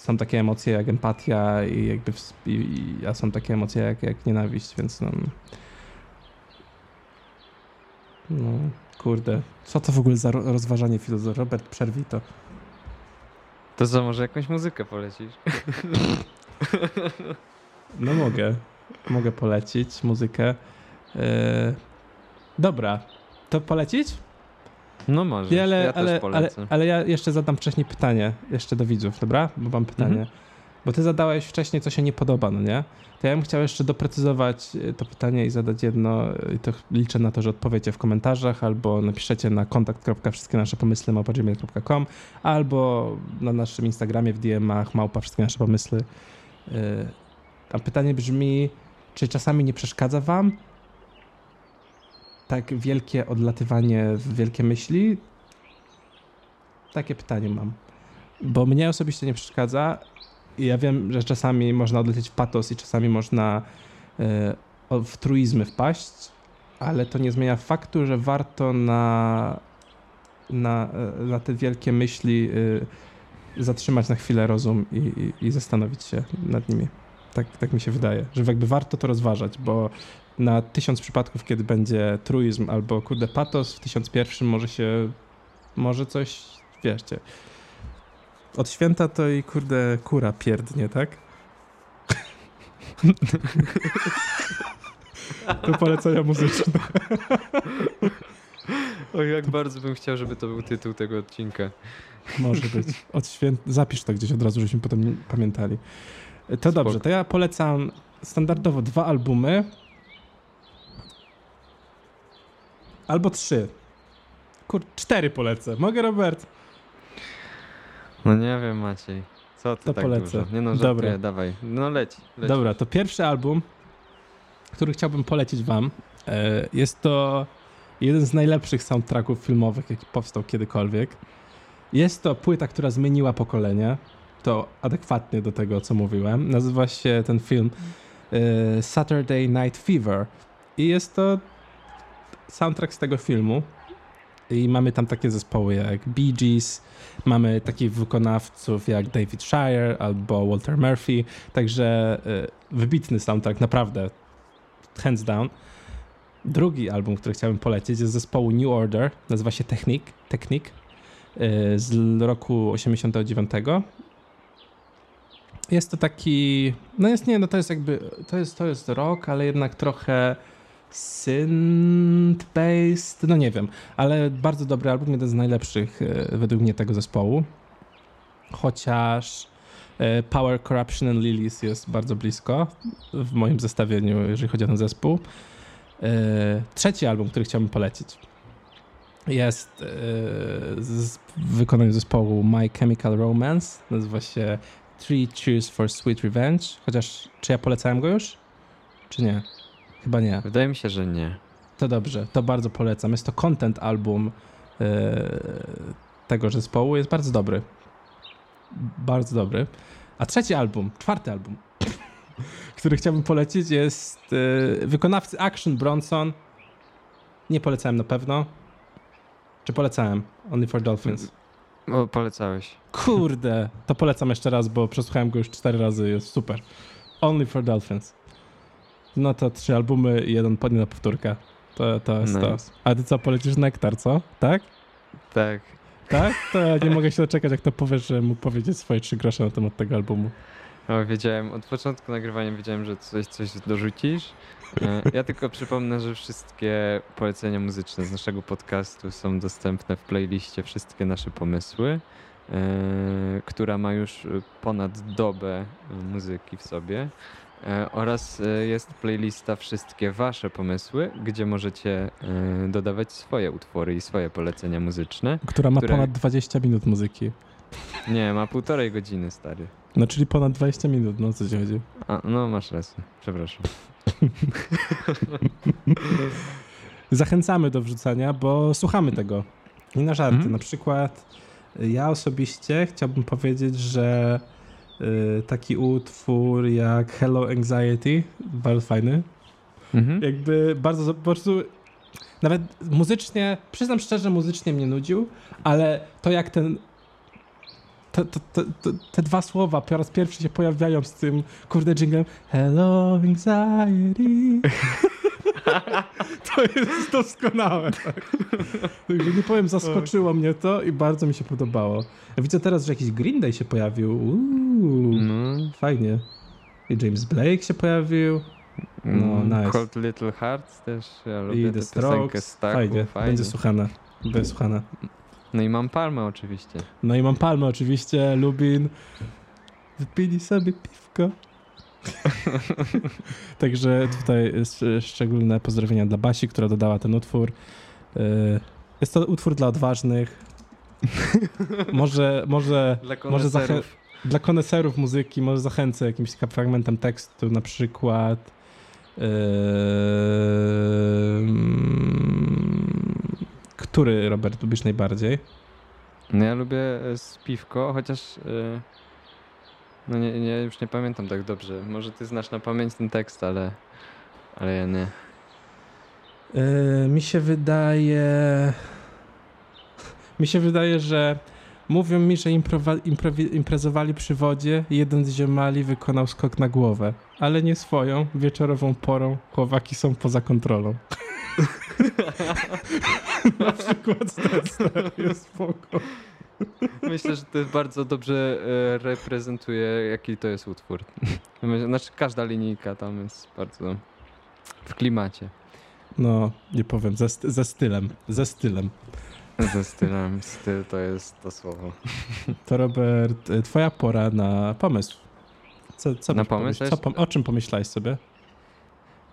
są takie emocje jak empatia i jakby, i, i, a są takie emocje jak, jak nienawiść, więc no, no kurde, co to w ogóle za ro- rozważanie filozoficzne? Robert, przerwij to. To co, może jakąś muzykę polecisz? <laughs> No mogę, mogę polecić muzykę. E, dobra, to polecić? No może, Ja, ale, ja ale, też ale, polecę. ale ja jeszcze zadam wcześniej pytanie, jeszcze do widzów, dobra? Bo mam pytanie. Mhm. Bo ty zadałeś wcześniej, co się nie podoba, no nie? To ja bym chciał jeszcze doprecyzować y, to pytanie i zadać jedno, y, i to liczę na to, że odpowiecie w komentarzach, albo napiszecie na kontakt. wszystkie nasze pomysły małpa.gmail.com, albo na naszym Instagramie w DM-ach małpa wszystkie nasze pomysły. Y, A pytanie brzmi, czy czasami nie przeszkadza wam tak wielkie odlatywanie w wielkie myśli? Takie pytanie mam. Bo mnie osobiście nie przeszkadza i ja wiem, że czasami można odlecieć w patos i czasami można e, w truizmy wpaść, ale to nie zmienia faktu, że warto na, na, e, na te wielkie myśli e, zatrzymać na chwilę rozum i, i, i zastanowić się nad nimi. Tak, tak mi się wydaje, że jakby warto to rozważać, bo na tysiąc przypadków, kiedy będzie truizm albo kurde patos, w tysiąc pierwszym może się, może coś, wieszcie, od święta to i kurde kura pierdnie, tak? <laughs> to polecenia muzyczne. <laughs> Oj, jak bardzo bym chciał, żeby to był tytuł tego odcinka. Może być. Od święt... Zapisz to gdzieś od razu, żebyśmy potem pamiętali. To dobrze, to ja polecam standardowo dwa albumy. Albo trzy. Kur... Cztery polecę. Mogę, Robert? No nie wiem, Maciej. Co ty To tak polecę. dużo? Nie no, Dobra. dawaj. No leć, leć. Dobra, to pierwszy album, który chciałbym polecić wam. e, Jest to jeden z najlepszych soundtracków filmowych, jaki powstał kiedykolwiek. Jest to płyta, która zmieniła pokolenie. To adekwatnie do tego, co mówiłem. Nazywa się ten film e, Saturday Night Fever. I jest to soundtrack z tego filmu. I mamy tam takie zespoły jak Bee Gees, mamy takich wykonawców jak David Shire albo Walter Murphy. Także y, wybitny soundtrack, naprawdę. Hands down. Drugi album, który chciałbym polecić, jest zespołu New Order. Nazywa się Technique, Technique y, z roku 89. Jest to taki, no jest nie, no to jest jakby, to jest, to jest rock, ale jednak trochę synth-based, no nie wiem, ale bardzo dobry album, jeden z najlepszych y, według mnie tego zespołu. Chociaż e, Power, Corruption and Lilies jest bardzo blisko w moim zestawieniu, jeżeli chodzi o ten zespół. E, Trzeci album, który chciałbym polecić, jest e, w wykonaniu zespołu My Chemical Romance. Nazywa się Three Cheers for Sweet Revenge. Chociaż, czy ja polecałem go już? Czy nie? Chyba nie. Wydaje mi się, że nie. To dobrze, to bardzo polecam. Jest to content album tego zespołu jest bardzo dobry. Bardzo dobry. A trzeci album, czwarty album, <laughs> który chciałbym polecić jest e, wykonawcy Action Bronson. Nie polecałem na pewno. Czy polecałem? Only for Dolphins. O, polecałeś. Kurde, to polecam jeszcze raz, bo przesłuchałem go już cztery razy, jest super. Only for Dolphins. No to trzy albumy i jeden podnie na powtórkę. To, to jest Nice. to. A ty co, polecisz Nektar, co? Tak? Tak. Tak? To ja nie mogę się doczekać, jak to powiesz, że mógł powiedzieć swoje trzy grosze na temat tego albumu. O, wiedziałem, od początku nagrywania wiedziałem, że coś, coś dorzucisz. E, Ja tylko przypomnę, że wszystkie polecenia muzyczne z naszego podcastu są dostępne w playliście Wszystkie nasze pomysły, e, która ma już ponad dobę muzyki w sobie. E, Oraz e, jest playlista Wszystkie Wasze pomysły, gdzie możecie e, dodawać swoje utwory i swoje polecenia muzyczne. Która ma Które- ponad 20 minut muzyki. Nie, ma półtorej godziny, stary. No czyli ponad 20 minut, no co ci chodzi? A, no masz rację, przepraszam. <laughs> Zachęcamy do wrzucania, bo słuchamy tego. I na żarty. Mhm. Na przykład ja osobiście chciałbym powiedzieć, że taki utwór jak Hello Anxiety, bardzo fajny. Mhm. Jakby bardzo, po prostu nawet muzycznie, przyznam szczerze, muzycznie mnie nudził, ale to jak ten to, to, to, te dwa słowa po raz pierwszy się pojawiają z tym kurde jinglem Hello anxiety <laughs> <laughs> to jest doskonałe tak. Nie powiem, zaskoczyło mnie to i bardzo mi się podobało. Ja widzę teraz, że jakiś Green Day się pojawił. Uuu, No, fajnie. I James Blake się pojawił. No, mm, nice. Cold Little Hearts też, ja lubię I The Strokes. Fajnie, fajnie. będzie słuchana. Będzie słuchana. No i mam Palmę oczywiście. No i mam Palmę oczywiście, Lubin. Wypili sobie piwko. <laughs> Także tutaj jest szczególne pozdrowienia dla Basi, która dodała ten utwór. E, Jest to utwór dla odważnych. <laughs> Może, może Dla Może zachę- koneserów. dla koneserów muzyki, może zachęcę jakimś fragmentem tekstu, na przykład. Eee, który, Robert, lubisz najbardziej? No ja lubię e, z piwko, chociaż e, no nie, nie, już nie pamiętam tak dobrze. Może ty znasz na pamięć ten tekst, ale, ale ja nie. Eee, mi się wydaje. Mi się wydaje, że mówią mi, że improwa- improwi- imprezowali przy wodzie i jeden z ziomali wykonał skok na głowę, ale nie swoją, wieczorową porą. Chłopaki są poza kontrolą. <laughs> <laughs> na przykład ten jest spoko. Myślę, że to bardzo dobrze e, reprezentuje, jaki to jest utwór. <laughs> Znaczy każda linijka tam jest bardzo w klimacie. No, nie powiem, ze, ze stylem, ze stylem. Ze stylem. Styl to jest to słowo. <laughs> To Robert, y, twoja pora na pomysł. Co, co Na pomysł? Co, o czym pomyślałeś sobie?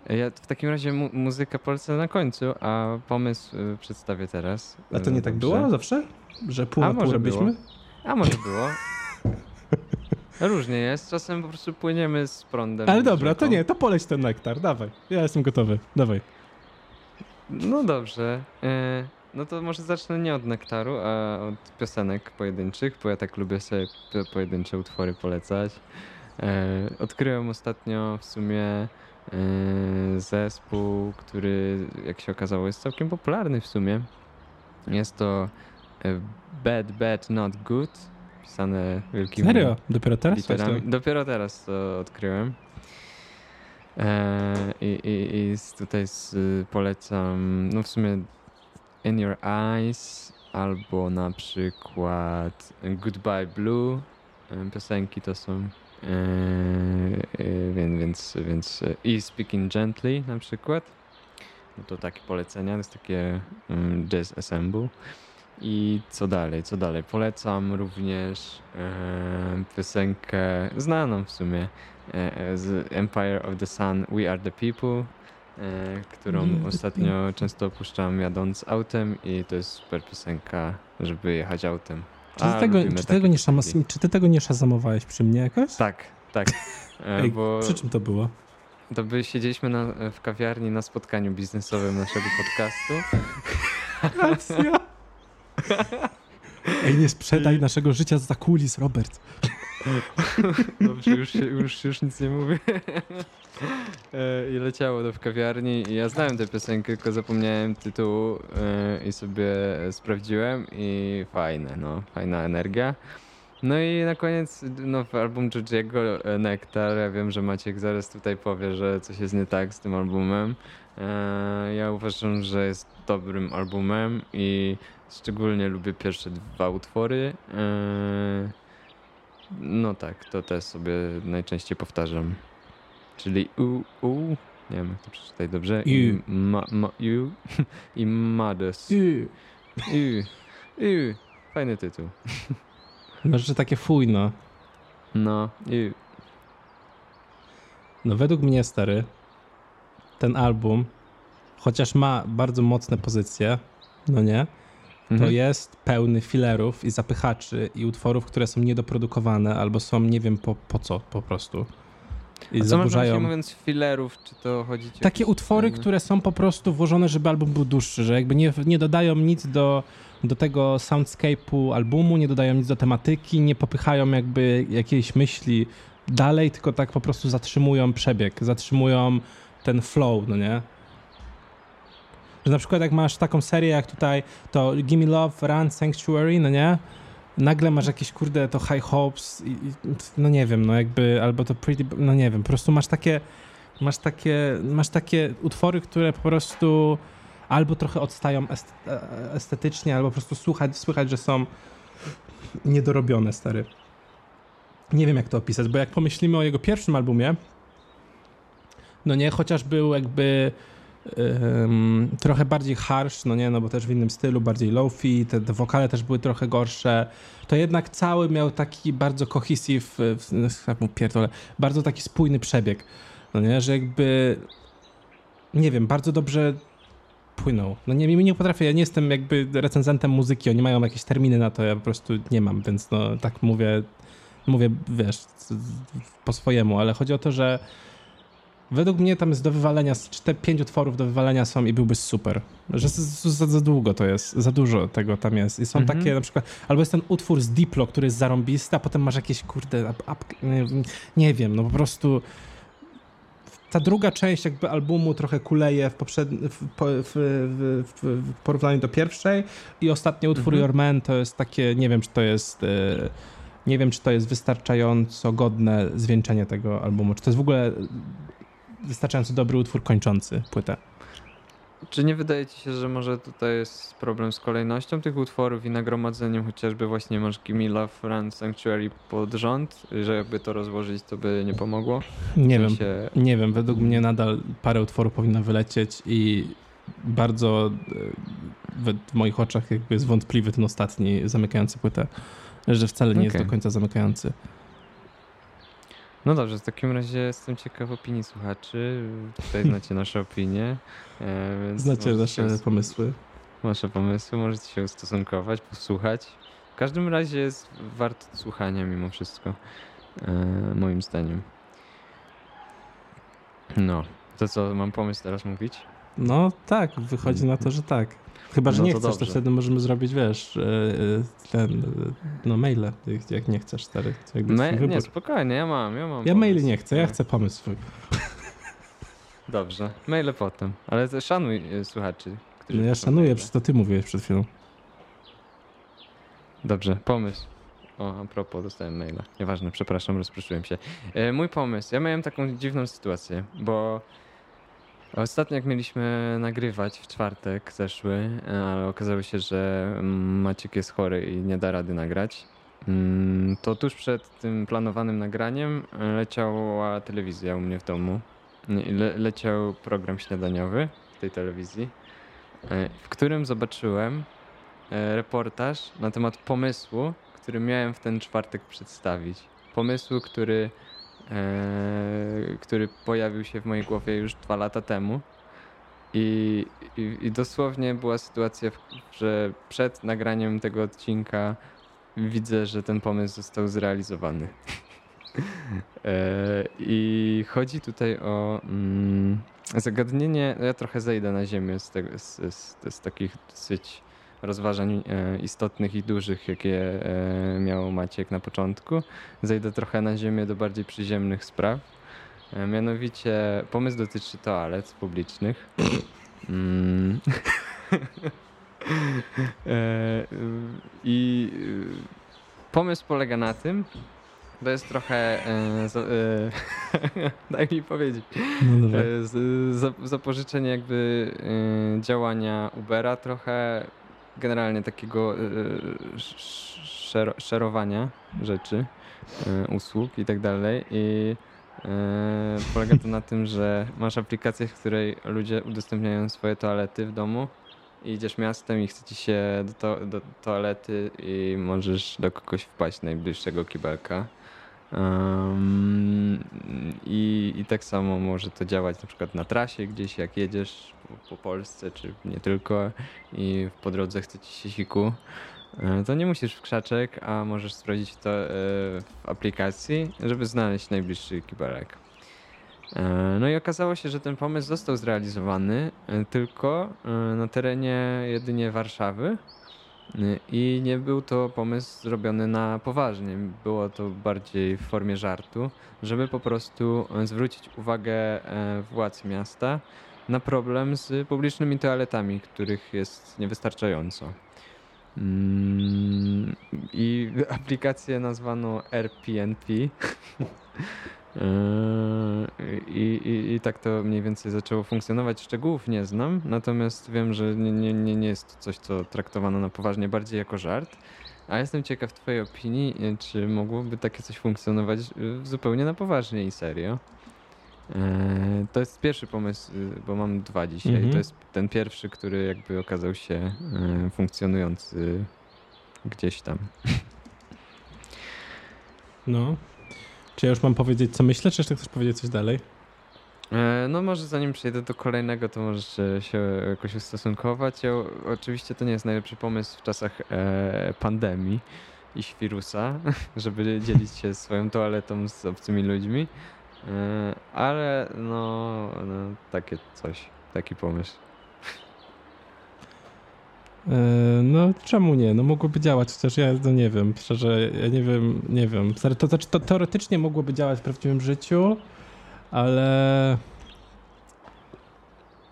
Ja w takim razie mu- muzykę polecę na końcu, a pomysł y, przedstawię teraz. A to nie tak dobrze? było zawsze? Że pół A może było. A może było. Różnie jest, czasem po prostu płyniemy z prądem. Ale dobra, to rzeką. nie, to poleć ten nektar, dawaj. Ja jestem gotowy, dawaj. No dobrze. E, no to może zacznę nie od nektaru, a od piosenek pojedynczych, bo ja tak lubię sobie po- pojedyncze utwory polecać. E, odkryłem ostatnio w sumie e, zespół, który jak się okazało jest całkiem popularny w sumie. Jest to Bad Bad Not Good, pisane wielkimi Serio? Dopiero teraz? literami. Właśnie. Dopiero teraz to odkryłem. E, I, i, i tutaj z, polecam, no w sumie In Your Eyes albo na przykład Goodbye Blue. E, Piosenki to są. E, więc, więc, więc i Speaking Gently na przykład. No to takie polecenia, to jest takie mm, jazz ensemble. I co dalej, co dalej? Polecam również e, piosenkę znaną w sumie e, e, z Empire of the Sun, We Are the People, e, którą ostatnio często opuszczam jadąc autem i to jest super piosenka, żeby jechać autem. Czy ty, tego, czy, tego nie szama, czy ty tego nie szazamowałeś przy mnie jakoś? Tak, tak. E, Ej, bo Przy czym to było? to by siedzieliśmy na, w kawiarni na spotkaniu biznesowym naszego podcastu. <laughs> Racja. Ej, nie sprzedaj naszego życia za kulis, Robert. Dobrze, już, się- już, już nic nie mówię. E, I leciało to w kawiarni i ja znałem tę piosenkę, tylko zapomniałem tytułu e, i sobie sprawdziłem i fajne, no, fajna energia. No i na koniec nowy album Georgiego e, Nektar. Ja wiem, że Maciek zaraz tutaj powie, że coś jest nie tak z tym albumem. Ja uważam, że jest dobrym albumem i szczególnie lubię pierwsze dwa utwory. E, No tak, to też sobie najczęściej powtarzam. Czyli u, u, nie wiem jak to przeczytać dobrze. I, ma, ma, u, <laughs> i Mothers. Yy. U, u, fajny tytuł. Masz, że takie fuj, no. No, u. No według mnie, stary, ten album, chociaż ma bardzo mocne pozycje, no nie, to Mhm. jest pełny filerów i zapychaczy i utworów, które są niedoprodukowane albo są nie wiem po, po co po prostu. I A co masz zaburzają. mówiąc filerów, czy to chodzi ci Takie utwory, które są po prostu włożone, żeby album był dłuższy, że jakby nie, nie dodają nic do, do tego soundscape'u albumu, nie dodają nic do tematyki, nie popychają jakby jakiejś myśli dalej, tylko tak po prostu zatrzymują przebieg, zatrzymują ten flow, no nie? Że na przykład jak masz taką serię jak tutaj, to Gimme Love, Run, Sanctuary, no nie? Nagle masz jakieś, kurde, to High Hopes i, i no nie wiem, no jakby, albo to Pretty, no nie wiem, po prostu masz takie masz takie, masz takie utwory, które po prostu albo trochę odstają e- estetycznie, albo po prostu słuchać, słychać, że są niedorobione, stary. Nie wiem, jak to opisać, bo jak pomyślimy o jego pierwszym albumie, no nie, chociaż był jakby em, trochę bardziej harsh, no nie, no bo też w innym stylu, bardziej low-fi, te, te wokale też były trochę gorsze, to jednak cały miał taki bardzo cohesive, e, w- jak mu pierdolę, bardzo taki spójny przebieg. No nie, że jakby nie wiem, bardzo dobrze płynął. No nie, nie potrafię, ja nie jestem jakby recenzentem muzyki, oni mają jakieś terminy na to, ja po prostu nie mam, więc no tak mówię, mówię, wiesz, po swojemu, ale chodzi o to, że według mnie tam jest do wywalenia, z 4-5 utworów do wywalenia są i byłby super. Że za, za, długo to jest, za dużo tego tam jest. I są Mhm. takie na przykład, albo jest ten utwór z Diplo, który jest zarąbisty, a potem masz jakieś, kurde, up, up, nie, wiem, no po prostu ta druga część jakby albumu trochę kuleje w, poprzedni, w, po- w, w, w, w porównaniu do pierwszej i ostatni utwór Mhm. Your Man to jest takie, nie wiem czy to jest e, nie wiem czy to jest wystarczająco godne zwieńczenie tego albumu, czy to jest w ogóle wystarczająco dobry utwór kończący płytę. Czy nie wydaje ci się, że może tutaj jest problem z kolejnością tych utworów i nagromadzeniem chociażby właśnie masz Love, Run, Sanctuary pod rząd, że jakby to rozłożyć, to by nie pomogło? Nie wiem, nie wiem, według mnie nadal parę utworów powinno wylecieć i bardzo e, w moich oczach jakby jest wątpliwy ten ostatni zamykający płytę, że wcale nie jest Okej. do końca zamykający. No dobrze, w takim razie jestem ciekaw opinii słuchaczy. Tutaj <laughs> znacie nasze opinie. e, Więc Znacie nasze us- pomysły. Wasze pomysły, możecie się ustosunkować, posłuchać. W każdym razie jest wart słuchania mimo wszystko, e, moim zdaniem. No, to co, mam pomysł teraz mówić? No tak, wychodzi na to, że tak. Chyba, że No nie to chcesz, to dobrze. wtedy możemy zrobić, wiesz, e, e, ten, e, no maile, jak- nie chcesz, stary. To Me- twój nie, wybór. spokojnie, ja mam, ja mam Ja maili nie chcę, ja chcę pomysł swój. <laughs> Dobrze, maile potem, ale to szanuj słuchaczy. którzy No ja szanuję, przecież to ty mówiłeś przed chwilą. Dobrze, pomysł. O, a propos, dostałem maila. Nieważne, przepraszam, rozproszyłem się. Mój pomysł. Ja miałem taką dziwną sytuację, bo ostatnio jak mieliśmy nagrywać w czwartek zeszły, ale okazało się, że Maciek jest chory i nie da rady nagrać, mm, to tuż przed tym planowanym nagraniem leciała telewizja u mnie w domu. Le, leciał program śniadaniowy w tej telewizji, e, w którym zobaczyłem e, reportaż na temat pomysłu, który miałem w ten czwartek przedstawić. Pomysłu, który, który pojawił się w mojej głowie już dwa lata temu. I, i, I dosłownie była sytuacja, że przed nagraniem tego odcinka widzę, że ten pomysł został zrealizowany. <laughs> E, I chodzi tutaj o mm, zagadnienie. Ja trochę zejdę na ziemię z, tego, z, z, z takich dosyć rozważań e, istotnych i dużych, jakie e, miał Maciek na początku. Zejdę trochę na ziemię do bardziej przyziemnych spraw. E, mianowicie pomysł dotyczy toalet publicznych. <coughs> Mm. <laughs> I pomysł polega na tym, to jest trochę. E, za, e, <laughs> daj mi powiedzieć. No. E, z, za, zapożyczenie jakby działania Ubera, trochę generalnie takiego e, szero, szerowania rzeczy, e, usług i tak dalej. I e, polega to na tym, że masz aplikację, w której ludzie udostępniają swoje toalety w domu. I idziesz miastem i chce ci się do, to, do toalety i możesz do kogoś wpaść najbliższego kibelka. I, I tak samo może to działać na przykład na trasie gdzieś, jak jedziesz po, po Polsce, czy nie tylko, i po drodze chce ci się siku. e, To nie musisz w krzaczek, a możesz sprawdzić to e, w aplikacji, żeby znaleźć najbliższy kibelek. E, No i okazało się, że ten pomysł został zrealizowany tylko na terenie jedynie Warszawy. Y, I nie był to pomysł zrobiony na poważnie. Było to bardziej w formie żartu, żeby po prostu e, zwrócić uwagę e, władz miasta na problem z publicznymi toaletami, których jest niewystarczająco. Mm, I aplikację nazwano RPNP. <laughs> Yy, I, i, I tak to mniej więcej zaczęło funkcjonować. Szczegółów nie znam, natomiast wiem, że nie, nie, nie, jest to coś, co traktowano na poważnie, bardziej jako żart. A jestem ciekaw Twojej opinii, yy, czy mogłoby takie coś funkcjonować yy, zupełnie na poważnie i serio. To jest pierwszy pomysł, bo mam dwa dzisiaj. Mhm. To jest ten pierwszy, który jakby okazał się funkcjonujący gdzieś tam. No. Czy ja już mam powiedzieć, co myślę, czy jeszcze chcesz powiedzieć coś dalej? E, No może zanim przejdę do kolejnego, to możesz e, się jakoś ustosunkować. Ja, oczywiście to nie jest najlepszy pomysł w czasach e, pandemii i wirusa, <laughs> żeby dzielić się swoją toaletą z obcymi ludźmi, e, ale no, no takie coś, taki pomysł. E, No czemu nie? No mogłoby działać, chociaż ja no nie wiem, szczerze, ja nie wiem, nie wiem. To, to, to teoretycznie mogłoby działać w prawdziwym życiu, ale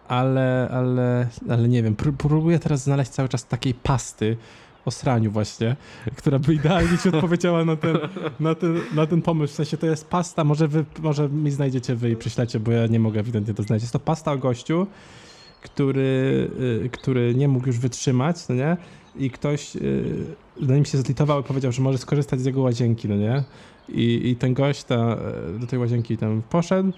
ale, ale, ale nie wiem, pró- próbuję teraz znaleźć cały czas takiej pasty o sraniu właśnie, która by idealnie ci odpowiedziała na ten, na ten, na ten pomysł. W sensie to jest pasta, może wy, może mi znajdziecie wy i przyślecie, bo ja nie mogę ewidentnie to znaleźć. Jest to pasta o gościu, który, y, który nie mógł już wytrzymać, no nie? I ktoś y, na nim się zlitował i powiedział, że może skorzystać z jego łazienki, no nie? I, i ten gość ta, y, do tej łazienki tam poszedł.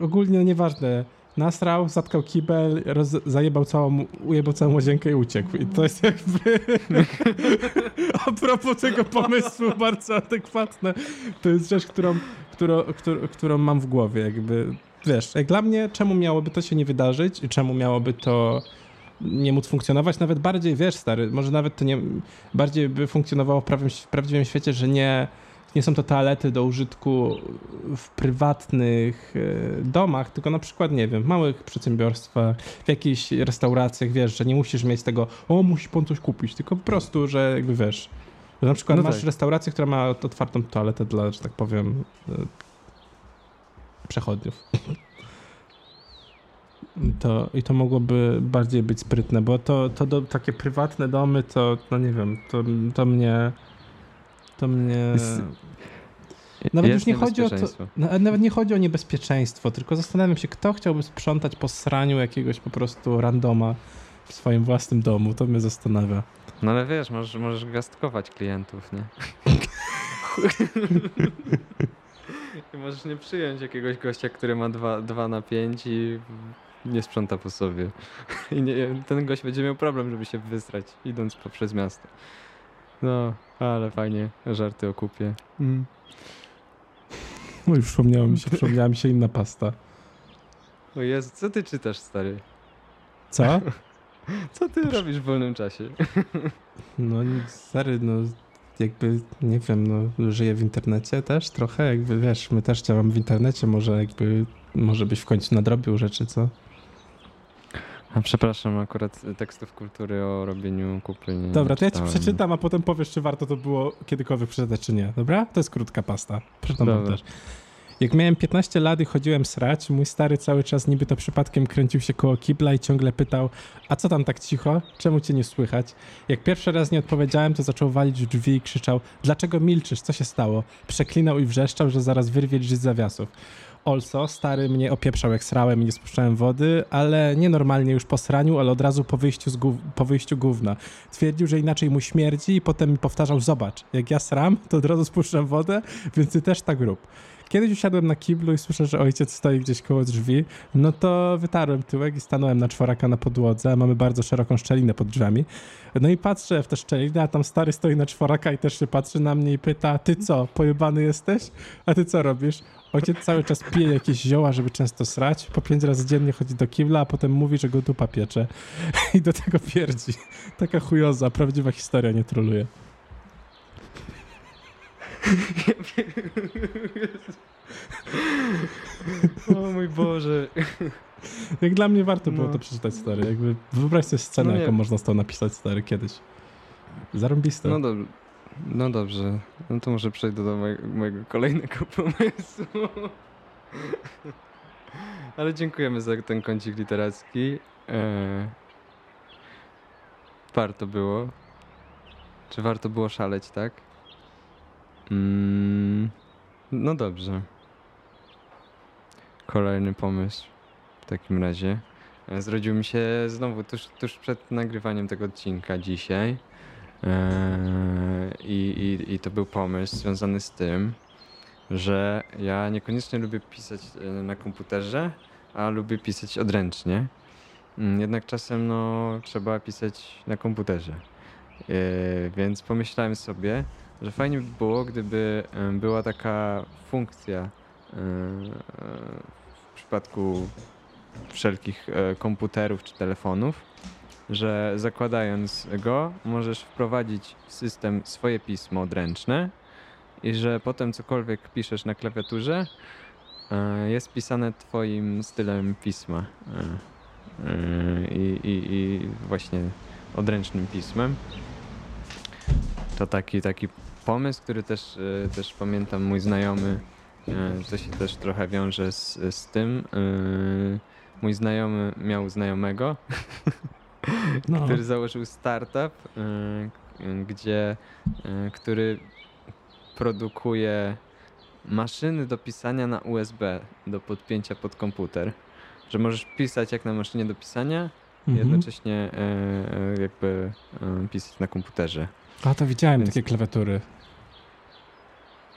Ogólnie nieważne. Nasrał, zatkał kibel, roz, zajebał całą, ujebał całą łazienkę i uciekł. I to jest jakby <laughs> a propos tego pomysłu bardzo adekwatne. To jest rzecz, którą, którą, którą, którą mam w głowie. Jakby, wiesz, jak dla mnie, czemu miałoby to się nie wydarzyć i czemu miałoby to nie móc funkcjonować? Nawet bardziej, wiesz, stary, może nawet to nie, bardziej by funkcjonowało w, prawym, w prawdziwym świecie, że nie, nie są to toalety do użytku w prywatnych e, domach, tylko na przykład, nie wiem, w małych przedsiębiorstwach, w jakichś restauracjach, wiesz, że nie musisz mieć tego, o, musi pan coś kupić, tylko po prostu, że jakby wiesz, że na przykład No masz tak. restaurację, która ma otwartą toaletę dla, że tak powiem, e, przechodniów. To, I to mogłoby bardziej być sprytne, bo to, to do, takie prywatne domy, to, no nie wiem, to, to mnie. To mnie. Nawet już nie chodzi o to. Nawet nie chodzi o niebezpieczeństwo, tylko zastanawiam się, kto chciałby sprzątać po sraniu jakiegoś po prostu randoma w swoim własnym domu. To mnie zastanawia. No ale wiesz, możesz, możesz gwiazdkować klientów, nie? <laughs> I możesz nie przyjąć jakiegoś gościa, który ma 2 na 5 i nie sprząta po sobie. <laughs> I nie, ten gość będzie miał problem, żeby się wysrać, idąc poprzez miasto. No, ale fajnie, żarty o kupie. Mm. No i przypomniało mi się, przypomniała mi się inna pasta. O Jezu, co ty czytasz, stary? Co? <laughs> Co ty robisz w wolnym czasie? <laughs> No nic, stary, no jakby, nie wiem, no żyję w internecie też trochę, jakby wiesz, my też działamy w internecie, może jakby, może byś w końcu nadrobił rzeczy, co? A przepraszam, akurat tekstów kultury o robieniu kupy nie Dobra, to ja ci przeczytam, a potem powiesz, czy warto to było kiedykolwiek przeczytać, czy nie. Dobra? To jest krótka pasta. Przeczytam Dobra. też. Jak miałem 15 lat i chodziłem srać, mój stary cały czas niby to przypadkiem kręcił się koło kibla i ciągle pytał, a co tam tak cicho? Czemu cię nie słychać? Jak pierwszy raz nie odpowiedziałem, to zaczął walić w drzwi i krzyczał, dlaczego milczysz? Co się stało? Przeklinał i wrzeszczał, że zaraz wyrwie drzwi z zawiasów. Also, stary mnie opieprzał jak srałem i nie spuszczałem wody, ale nie normalnie już po sraniu, ale od razu po wyjściu, z gów- po wyjściu gówna. Twierdził, że inaczej mu śmierdzi i potem mi powtarzał, zobacz, jak ja sram, to od razu spuszczam wodę, więc ty też tak rób. Kiedyś usiadłem na kiblu i słyszę, że ojciec stoi gdzieś koło drzwi, no to wytarłem tyłek i stanąłem na czworaka na podłodze, mamy bardzo szeroką szczelinę pod drzwiami. No i patrzę w tę szczelinę, a tam stary stoi na czworaka i też się patrzy na mnie i pyta, ty co, pojebany jesteś? A ty co robisz? Ojciec cały czas pije jakieś zioła, żeby często srać, po pięć razy dziennie chodzi do kibla, a potem mówi, że go dupa piecze <laughs> i do tego pierdzi. Taka chujoza, prawdziwa historia, nie troluje. <laughs> O mój Boże. Jak dla mnie warto było No. to przeczytać, stary. Jakby wyobraź sobie scenę, No jaką można z tą napisać, stary, kiedyś. Zarąbiste. No, dob- no dobrze. No to może przejdę do mojego, mojego kolejnego <laughs> pomysłu. Ale dziękujemy za ten kącik literacki. Eee, warto było. Czy warto było szaleć, tak? Mm, no dobrze. Kolejny pomysł w takim razie. E, Zrodził mi się znowu tuż, tuż przed nagrywaniem tego odcinka dzisiaj. Eee, I, i, I to był pomysł związany z tym, że ja niekoniecznie lubię pisać e, na komputerze, a lubię pisać odręcznie. Mm, Jednak czasem no, trzeba pisać na komputerze. Więc pomyślałem sobie, że fajnie by było, gdyby była taka funkcja w przypadku wszelkich e, komputerów czy telefonów, że zakładając go, możesz wprowadzić w system swoje pismo odręczne i że potem cokolwiek piszesz na klawiaturze, e, jest pisane twoim stylem pisma. E, I, i, I właśnie odręcznym pismem. To taki, taki pomysł, który też, e, też pamiętam mój znajomy, e, to się też trochę wiąże z, z tym. e, Mój znajomy miał znajomego, <laughs> No. który założył startup, gdzie, który produkuje maszyny do pisania na USB do podpięcia pod komputer. Że możesz pisać jak na maszynie do pisania, i Mhm. jednocześnie jakby pisać na komputerze. A to widziałem Więc- takie klawiatury,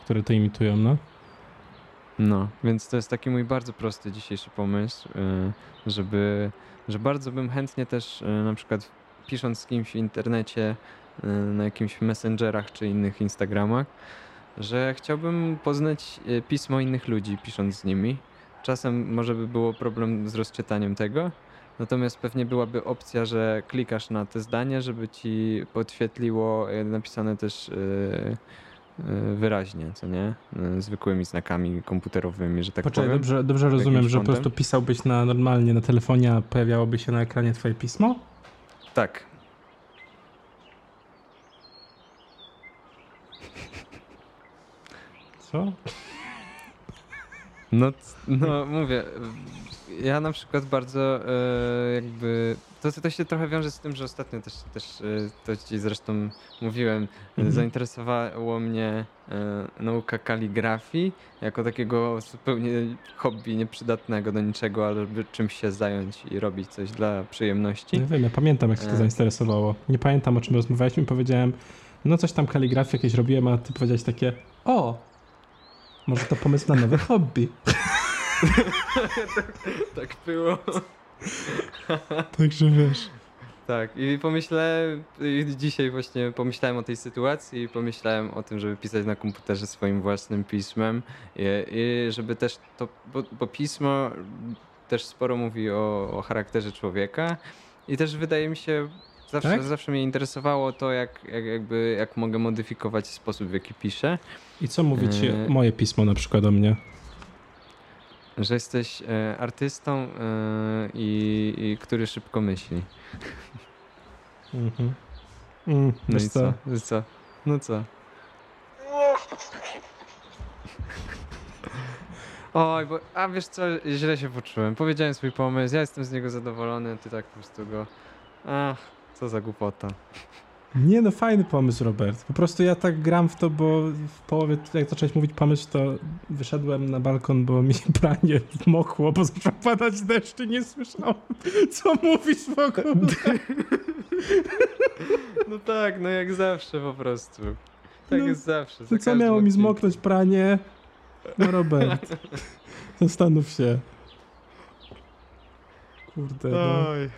które to imitują, no. No, więc to jest taki mój bardzo prosty dzisiejszy pomysł, y, żeby, że bardzo bym chętnie też y, na przykład pisząc z kimś w internecie, y, na jakimś messengerach czy innych Instagramach, że chciałbym poznać pismo innych ludzi pisząc z nimi. Czasem może by było problem z rozczytaniem tego, natomiast pewnie byłaby opcja, że klikasz na te zdanie, żeby ci podświetliło napisane też wyraźnie, co nie? Y, Zwykłymi znakami komputerowymi, że tak Poczekaj, powiem. dobrze, dobrze rozumiem, że po prostu pisałbyś na normalnie na telefonie, a pojawiałoby się na ekranie twoje pismo? Tak. Co? No, no mówię, ja na przykład bardzo e, jakby, to, to się trochę wiąże z tym, że ostatnio też, też e, to ci zresztą mówiłem, Mhm. zainteresowało mnie e, nauka kaligrafii jako takiego zupełnie hobby nieprzydatnego do niczego, ale żeby czymś się zająć i robić coś dla przyjemności. Nie wiem, ja pamiętam, jak się to zainteresowało. Nie pamiętam, o czym rozmawialiśmy. Powiedziałem, no coś tam kaligrafię jakieś robiłem, a ty powiedziałeś takie, o, może to pomysł na nowe hobby. <laughs> tak było. Także wiesz. Tak, i pomyślałem, i dzisiaj właśnie pomyślałem o tej sytuacji i pomyślałem o tym, żeby pisać na komputerze swoim własnym pismem i, i żeby też to, bo, bo pismo też sporo mówi o, o charakterze człowieka i też wydaje mi się, zawsze, Tak? zawsze mnie interesowało to, jak, jak, jakby, jak mogę modyfikować sposób, w jaki piszę. I co mówi ci E. moje pismo na przykład o mnie? że jesteś e, artystą, e, i, i który szybko myśli. Mhm. Mm, No i co? co? No co? No co? Oj, bo, a wiesz co, źle się poczułem. Powiedziałem swój pomysł, ja jestem z niego zadowolony, a ty tak po prostu go... Ach, co za głupota. Nie no, fajny pomysł, Robert. Po prostu ja tak gram w to, bo w połowie, jak zacząłeś mówić pomysł, to wyszedłem na balkon, bo mi się pranie mokło, bo zaczął padać deszcz i nie słyszałem, co mówisz w ogóle. No tak, no jak zawsze po prostu. Tak No, jest zawsze. To za co każdym miało mi odcinkiem. zmoknąć pranie? No Robert, <laughs> zastanów się. Kurde,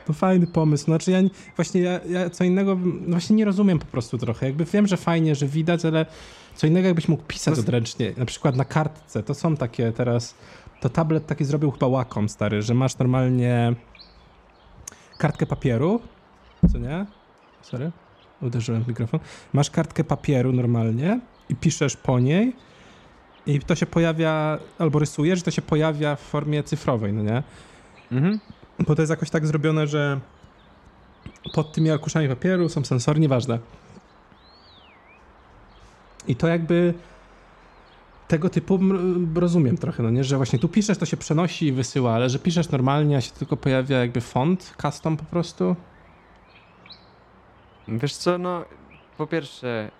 no. Fajny pomysł. Znaczy ja nie- właśnie ja, ja co innego no właśnie nie rozumiem po prostu trochę. Jakby wiem, że fajnie, że widać, ale co innego jakbyś mógł pisać odręcznie, na przykład na kartce. To są takie teraz to tablet taki zrobił chyba Wacom stary, że masz normalnie kartkę papieru, co nie? Sorry. Uderzyłem w mikrofon. Masz kartkę papieru normalnie i piszesz po niej i to się pojawia, albo rysujesz, to się pojawia w formie cyfrowej, no nie? Mhm. Bo to jest jakoś tak zrobione, że pod tymi arkuszami papieru są sensory, nieważne. I to jakby tego typu rozumiem trochę, no nie, że właśnie tu piszesz, to się przenosi i wysyła, ale że piszesz normalnie, a się tylko pojawia jakby font, custom po prostu. Wiesz co, no po pierwsze,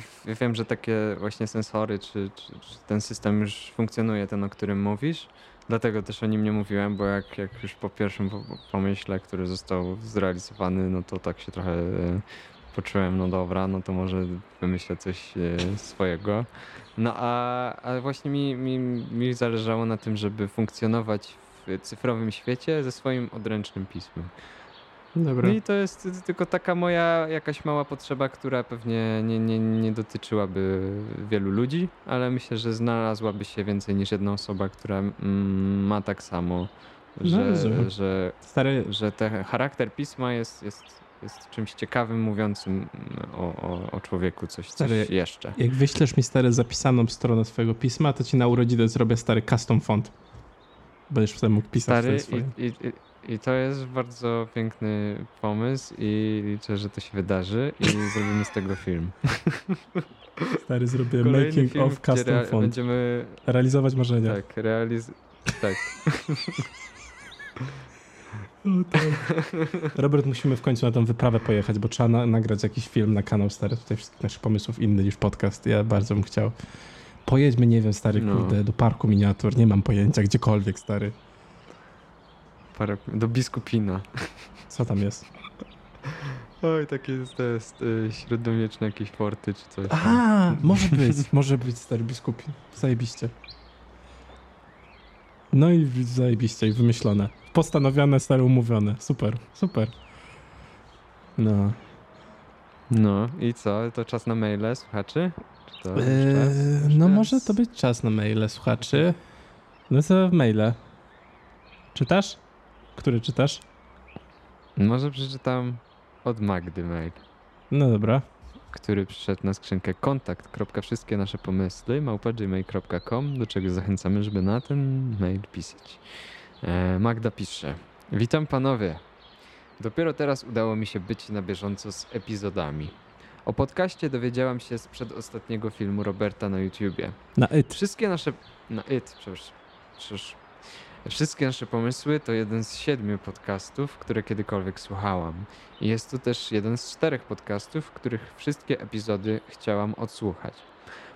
w- ja wiem, że takie właśnie sensory, czy, czy, czy ten system już funkcjonuje, ten, o którym mówisz. Dlatego też o nim nie mówiłem, bo jak, jak już po pierwszym po- pomyśle, który został zrealizowany, no to tak się trochę yy, poczułem, no dobra, no to może wymyślę coś yy, swojego. No a, a właśnie mi, mi, mi zależało na tym, żeby funkcjonować w cyfrowym świecie ze swoim odręcznym pismem. Dobra. No i to jest tylko taka moja jakaś mała potrzeba, która pewnie nie, nie, nie dotyczyłaby wielu ludzi, ale myślę, że znalazłaby się więcej niż jedna osoba, która mm, ma tak samo, No, że, rozumiem. że, Stary, że ten charakter pisma jest, jest, jest czymś ciekawym, mówiącym o, o, o człowieku coś, coś Stary, jeszcze. jak wyślesz mi stary zapisaną stronę swojego pisma, to ci na urodziny zrobię stary custom font. Będziesz wtedy mógł pisać Stary, swoje. i, i, i, to jest bardzo piękny pomysł i liczę, że to się wydarzy i <laughs> zrobimy z tego film. Stary, zrobię Kolejny making film, of custom rea- font. Będziemy Realizować marzenia. tak, realiz... <laughs> Tak. Robert, musimy w końcu na tą wyprawę pojechać, bo trzeba na, nagrać jakiś film na kanał stary. Tutaj wszystkich naszych pomysłów inny niż podcast. Ja bardzo bym chciał. Pojedźmy, nie wiem, stary, No. kurde, do parku miniatur. Nie mam pojęcia, gdziekolwiek, stary. Parę, do biskupina. Co tam jest? Oj, takie jest, to jest y, średniowieczne jakieś forty czy coś. Aha, może <laughs> być, może być, stary biskupi. Zajebiście. No i zajebiście, i wymyślone. Postanowione, stare, umówione. Super, super. No. No i co? To czas na maile słuchaczy? Czy to Eee, czas? No czas? może to być czas na maile słuchaczy. No to maile. Czytasz? Który czytasz? Może przeczytam od Magdy mail. No dobra. który przyszedł na skrzynkę kontakt. Wszystkie nasze pomysły małpa.gmail.com, do czego zachęcamy, żeby na ten mail pisać. E, Magda pisze. Witam panowie. Dopiero teraz udało mi się być na bieżąco z epizodami. O podcaście dowiedziałam się z przedostatniego filmu Roberta na YouTubie. Na it. Wszystkie nasze... Na it, przepraszam. Przepraszam. Wszystkie nasze pomysły to jeden z siedmiu podcastów, które kiedykolwiek słuchałam. I jest to też jeden z czterech podcastów, których wszystkie epizody chciałam odsłuchać.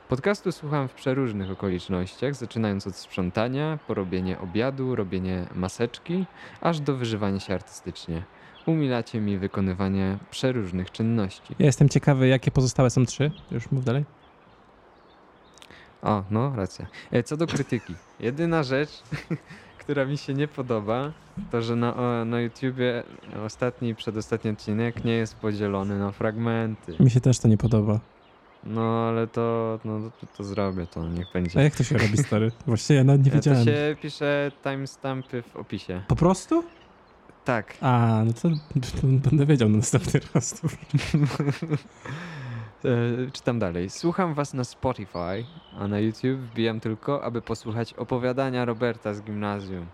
Podcastu słucham w przeróżnych okolicznościach, zaczynając od sprzątania, porobienie obiadu, robienie maseczki, aż do wyżywania się artystycznie. Umilacie mi wykonywanie przeróżnych czynności. Ja jestem ciekawy, jakie pozostałe są trzy. Już mów dalej. O, no, racja. E, Co do krytyki. Jedyna rzecz, <laughs> która mi się nie podoba, to że na, na YouTubie ostatni i przedostatni odcinek nie jest podzielony na fragmenty. Mi się też to nie podoba. No, ale to, no, to, to zrobię, to niech A będzie. jak to się robi, stary? <laughs> Właściwie ja nawet nie E, To wiedziałem. się pisze timestampy w opisie. Po prostu? Tak. A, no to będę wiedział na następny raz. <laughs> E, czytam dalej. Słucham was na Spotify, a na YouTube wbijam tylko, aby posłuchać opowiadania Roberta z gimnazjum.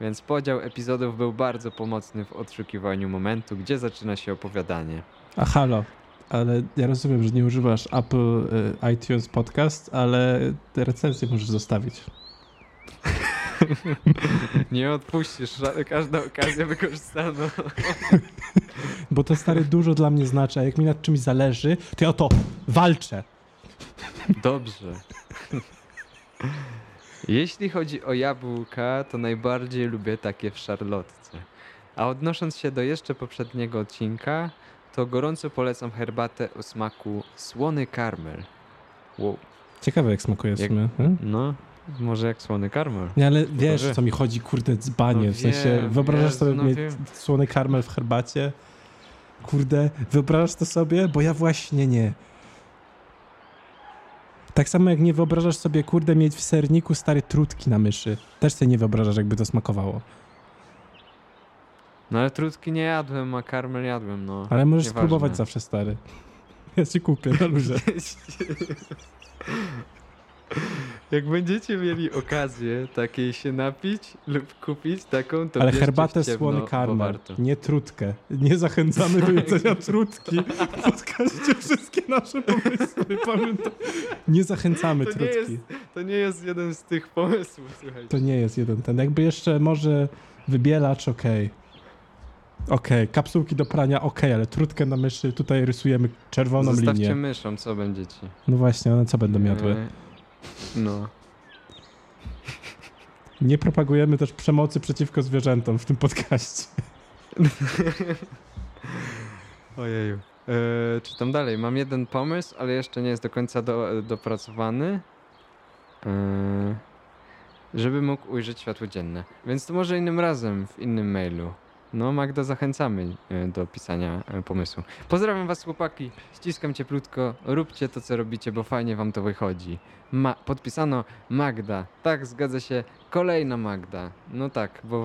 Więc podział epizodów był bardzo pomocny w odszukiwaniu momentu, gdzie zaczyna się opowiadanie. A halo, ale ja rozumiem, że nie używasz Apple y, iTunes Podcast, ale te recenzje możesz zostawić. Nie odpuścisz, każda okazja wykorzystana. <laughs> Bo to stary dużo dla mnie znaczy, a jak mi nad czymś zależy, to ja o to walczę. Dobrze. Jeśli chodzi o jabłka, to najbardziej lubię takie w szarlotce. A odnosząc się do jeszcze poprzedniego odcinka, to gorąco polecam herbatę o smaku słony karmel. Wow. Ciekawe jak smakuje w Jak- sumie. hmm? No, może jak słony karmel. Nie, ale wiesz, wie. co mi chodzi, kurde, dzbanie. No w sensie, wiem, wyobrażasz sobie no mieć słony karmel w herbacie? Kurde, wyobrażasz to sobie? Bo ja właśnie nie. Tak samo jak nie wyobrażasz sobie, kurde, mieć w serniku stare trutki na myszy. Też sobie nie wyobrażasz, jakby to smakowało. No ale trutki nie jadłem, a karmel jadłem, no. Ale możesz Nieważne. spróbować zawsze, stary. <laughs> Ja ci kupię na luzie. <laughs> Jak będziecie mieli okazję takiej się napić lub kupić taką, to Ale herbatę słony karmel, nie trutkę. Nie zachęcamy do jedzenia trutki. W podcaście wszystkie nasze pomysły, pamiętam. Nie zachęcamy To nie trutki. jest- To nie jest jeden z tych pomysłów, słuchajcie. To nie jest jeden ten. Jakby jeszcze może wybielacz, okej. Okej, kapsułki do prania, okej, ale trutkę na myszy, tutaj rysujemy czerwoną Zostawcie linię. myszom, co będziecie. No właśnie, one co będą jadły? E, No. Nie propagujemy też przemocy przeciwko zwierzętom w tym podcaście. <laughs> Ojeju. E, czytam dalej. Mam jeden pomysł, ale jeszcze nie jest do końca do, dopracowany. E, żeby mógł ujrzeć światło dzienne. Więc to może innym razem, w innym mailu. No, Magda, zachęcamy e, do pisania e, pomysłu. Pozdrawiam was, chłopaki. Ściskam cieplutko. Róbcie to, co robicie, bo fajnie wam to wychodzi. Ma podpisano Magda. Tak, zgadza się. Kolejna Magda. No tak, bo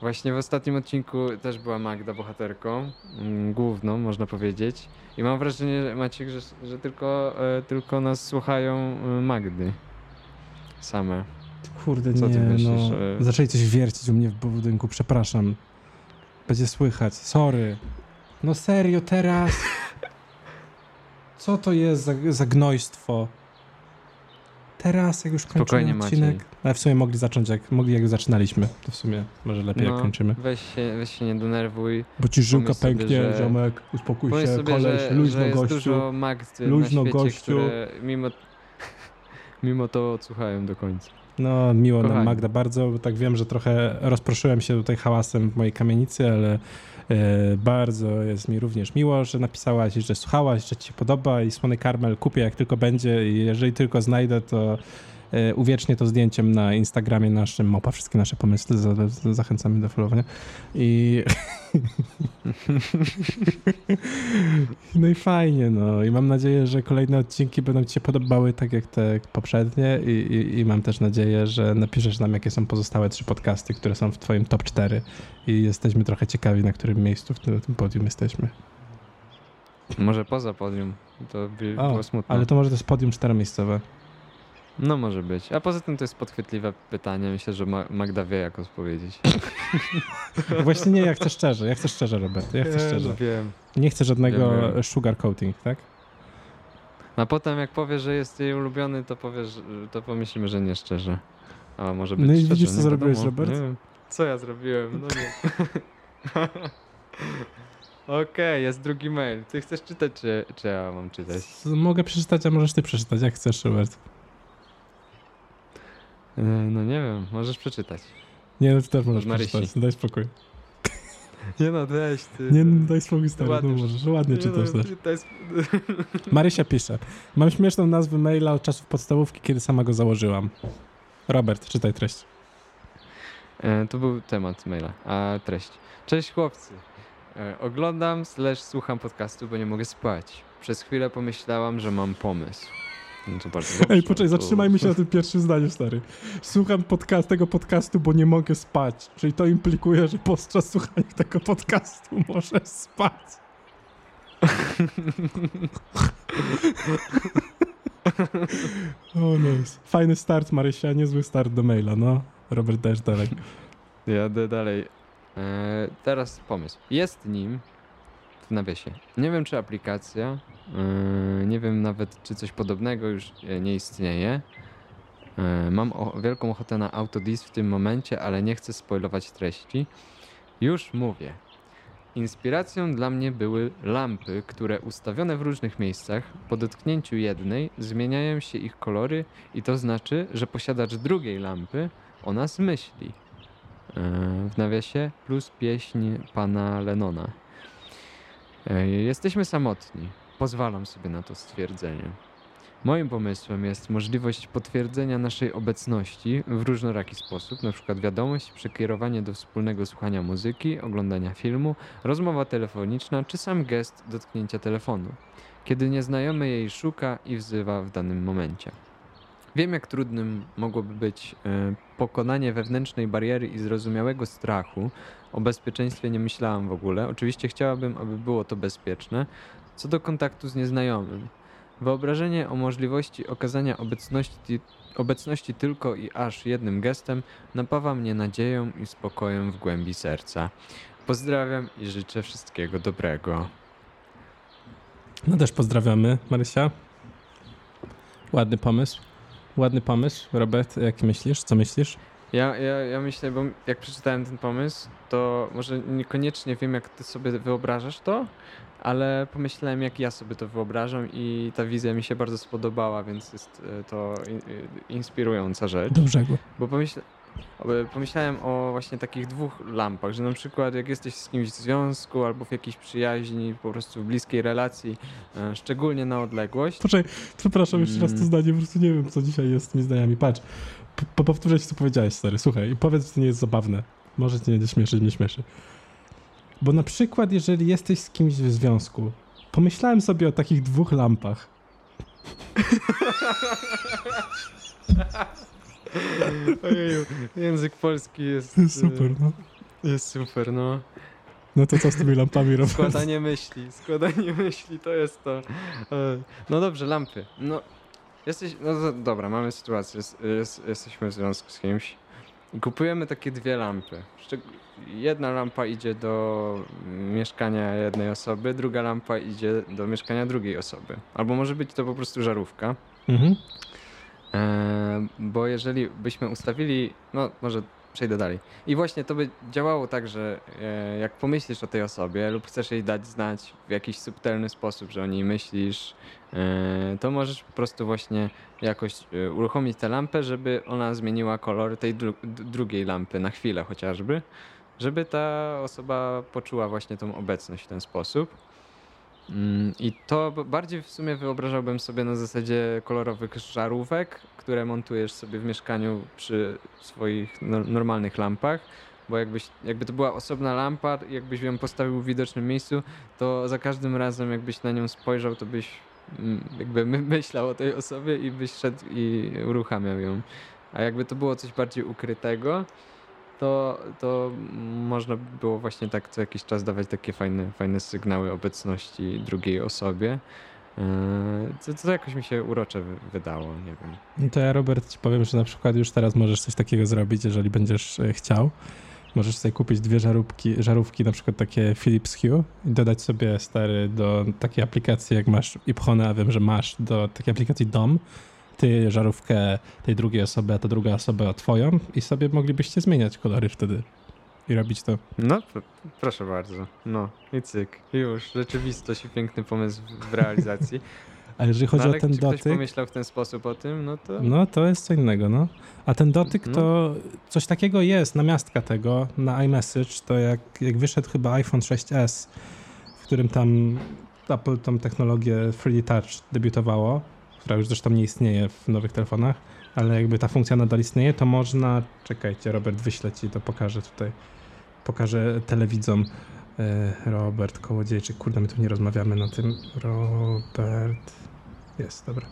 właśnie w ostatnim odcinku też była Magda bohaterką. mm, Główną, można powiedzieć. I mam wrażenie, Maciek, że, że tylko, e, tylko nas słuchają Magdy. Same. Kurde, Co ty nie, myślisz, no. Zaczęli coś wiercić u mnie w budynku, przepraszam. Będzie słychać, sorry. No serio, teraz? <laughs> Co to jest za, za gnojstwo? Teraz, jak już kończymy Spokojnie, odcinek. Maciej. Ale w sumie mogli zacząć, jak, mogli jak zaczynaliśmy. To w sumie może lepiej, jak kończymy. No, Weź się, weź się nie denerwuj. Bo ci żyłka sobie, pęknie, że- ziomek, uspokój Pomyśl się, sobie, koleś, że, luźno że jest gościu. dużo Luźno, na świecie, gościu. które mimo, <laughs> mimo to odsłuchają do końca. No, miło nam Kochani. Magda bardzo, tak wiem, że trochę rozproszyłem się tutaj hałasem w mojej kamienicy, ale e, bardzo jest mi również miło, że napisałaś, że słuchałaś, że ci się podoba i Słony Karmel kupię jak tylko będzie i jeżeli tylko znajdę, to e, uwiecznię to zdjęciem na Instagramie naszym, małpa wszystkie nasze pomysły, za, za, zachęcamy do followowania i <laughs> no i fajnie, no i mam nadzieję, że kolejne odcinki będą ci się podobały tak jak te poprzednie i, i, i mam też nadzieję, że napiszesz nam, jakie są pozostałe trzy podcasty, które są w twoim top 4 i jesteśmy trochę ciekawi, na którym miejscu w tym, tym podium jesteśmy. Może poza podium. To by O, było smutno. Ale to może to jest podium czteromiejscowe. No może być. A poza tym to jest podchwytliwe pytanie. Myślę, że Ma- Magda wie jak odpowiedzieć. <laughs> Właśnie nie, ja chcę szczerze, ja chcę szczerze, Robert, ja chcę szczerze. wiem. Nie chcę żadnego Wiem, wiem. sugar coating, tak? A potem jak powie, że jest jej ulubiony, to powiesz, to pomyślimy, że nie szczerze. A może być No i szczerze, widzisz, co nie zrobiłeś, wiadomo. Robert? Nie wiem. Co ja zrobiłem? No nie. <laughs> Okej, jest drugi mail. Ty chcesz czytać, czy, czy ja mam czytać? Mogę przeczytać, a możesz ty przeczytać, jak chcesz, Robert. E, No nie wiem, możesz przeczytać. Nie, no ty też możesz Marysi. przeczytać, daj spokój. <laughs> Nie no, weź ty. Nie, no, daj spokój, stary, Ładnie no możesz, ładnie Nie czytasz no, też. <laughs> Marysia pisze. Mam śmieszną nazwę maila od czasów podstawówki, kiedy sama go założyłam. Robert, czytaj treść. E, to był temat maila, a treść. Cześć chłopcy. E, oglądam slash słucham podcastu, bo nie mogę spać. Przez chwilę pomyślałam, że mam pomysł. No to bardzo dobrze, Ej, poczekaj, to- zatrzymajmy się na tym pierwszym zdaniu, stary. Słucham podcast, tego podcastu, bo nie mogę spać. Czyli to implikuje, że podczas słuchania tego podcastu możesz spać. <laughs> O, nice. Fajny start, Marysia, niezły start do maila, no. Robert, dajesz dalej. Jadę dalej. E, teraz pomysł. Jest nim w nawiasie. Nie wiem, czy aplikacja, e, nie wiem nawet, czy coś podobnego już e, nie istnieje. E, mam wielką ochotę na autodis w tym momencie, ale nie chcę spoilować treści. Już mówię. Inspiracją dla mnie były lampy, które ustawione w różnych miejscach, po dotknięciu jednej zmieniają się ich kolory i to znaczy, że posiadacz drugiej lampy o nas myśli. E, W nawiasie plus pieśń pana Lenona. Jesteśmy samotni. Pozwalam sobie na to stwierdzenie. Moim pomysłem jest możliwość potwierdzenia naszej obecności w różnoraki sposób, np. wiadomość, przekierowanie do wspólnego słuchania muzyki, oglądania filmu, rozmowa telefoniczna czy sam gest dotknięcia telefonu, kiedy nieznajomy jej szuka i wzywa w danym momencie. Wiem, jak trudnym mogłoby być e, pokonanie wewnętrznej bariery i zrozumiałego strachu. O bezpieczeństwie nie myślałam w ogóle. Oczywiście chciałabym, aby było to bezpieczne. Co do kontaktu z nieznajomym. Wyobrażenie o możliwości okazania obecności, obecności tylko i aż jednym gestem napawa mnie nadzieją i spokojem w głębi serca. Pozdrawiam i życzę wszystkiego dobrego. No też pozdrawiamy, Marysia. Ładny pomysł. Ładny pomysł. Robert, jak myślisz? Co myślisz? Ja, ja, ja myślę, bo jak przeczytałem ten pomysł, to może niekoniecznie wiem, jak ty sobie wyobrażasz to, ale pomyślałem, jak ja sobie to wyobrażam i ta wizja mi się bardzo spodobała, więc jest e, to i- inspirująca rzecz. Do brzegu. Bo pomyśl, o- pomyślałem o właśnie takich dwóch lampach, że na przykład jak jesteś z kimś w związku albo w jakiejś przyjaźni, po prostu w bliskiej relacji, e, szczególnie na odległość, Poczekaj, przepraszam jeszcze raz to Mm. zdanie, po prostu nie wiem, co dzisiaj jest z tymi zdaniami. Patrz, po, powtórzę ci, co powiedziałeś, stary. Słuchaj, i powiedz, że to nie jest zabawne. Może cię nie śmieszy, nie śmieszy. Bo na przykład, jeżeli jesteś z kimś w związku, pomyślałem sobie o takich dwóch lampach. <laughs> Ojeju, język polski jest e, Super, no. Jest super, no. No to co z tymi lampami, Robert? Składanie myśli, składanie myśli to jest to. E, No dobrze, lampy. No, jesteś, no dobra, mamy sytuację, jest, jest, jesteśmy w związku z kimś kupujemy takie dwie lampy. Jedna lampa idzie do mieszkania jednej osoby, druga lampa idzie do mieszkania drugiej osoby. Albo może być to po prostu żarówka. Mhm. E, bo jeżeli byśmy ustawili, no może przejdę dalej. I właśnie to by działało tak, że e, jak pomyślisz o tej osobie lub chcesz jej dać znać w jakiś subtelny sposób, że o niej myślisz, e, to możesz po prostu właśnie jakoś uruchomić tę lampę, żeby ona zmieniła kolor tej dru drugiej lampy na chwilę chociażby, żeby ta osoba poczuła właśnie tą obecność w ten sposób. Mm, I to bardziej w sumie wyobrażałbym sobie na zasadzie kolorowych żarówek, które montujesz sobie w mieszkaniu przy swoich no, normalnych lampach, bo jakbyś, jakby to była osobna lampa, jakbyś ją postawił w widocznym miejscu, to za każdym razem jakbyś na nią spojrzał, to byś mm, jakby my, <laughs> myślał o tej osobie i byś szedł i uruchamiał ją. A jakby to było coś bardziej ukrytego, to, to można by było właśnie tak co jakiś czas dawać takie fajne, fajne sygnały obecności drugiej osobie. To, to jakoś mi się urocze wy- wydało, nie wiem. No to ja, Robert, ci powiem, że na przykład już teraz możesz coś takiego zrobić, jeżeli będziesz e, chciał. Możesz sobie kupić dwie żarówki, żarówki na przykład takie Philips Hue i dodać sobie, stary, do takiej aplikacji, jak masz Ipchone, a wiem, że masz, do takiej aplikacji DOM, ty żarówkę tej drugiej osoby, a ta druga osoba twoją i sobie moglibyście zmieniać kolory wtedy i robić to. No, pr- proszę bardzo. No i cyk. Już, rzeczywistość i piękny pomysł w- realizacji. <laughs> A jeżeli chodzi no, o ten czy ktoś dotyk, pomyślał w ten sposób o tym, no to... No, to jest co innego, no. A ten dotyk No. to coś takiego jest, namiastka tego na iMessage, to jak, jak wyszedł chyba iPhone 6s, w którym tam Apple tą technologię 3D Touch debiutowało, która już zresztą nie istnieje w nowych telefonach, ale jakby ta funkcja nadal istnieje, to można, czekajcie, Robert wyślę ci, to pokażę tutaj, pokażę telewidzom. E, Robert Kołodziejczyk, kurde, my tu nie rozmawiamy na tym. Robert, jest, dobra.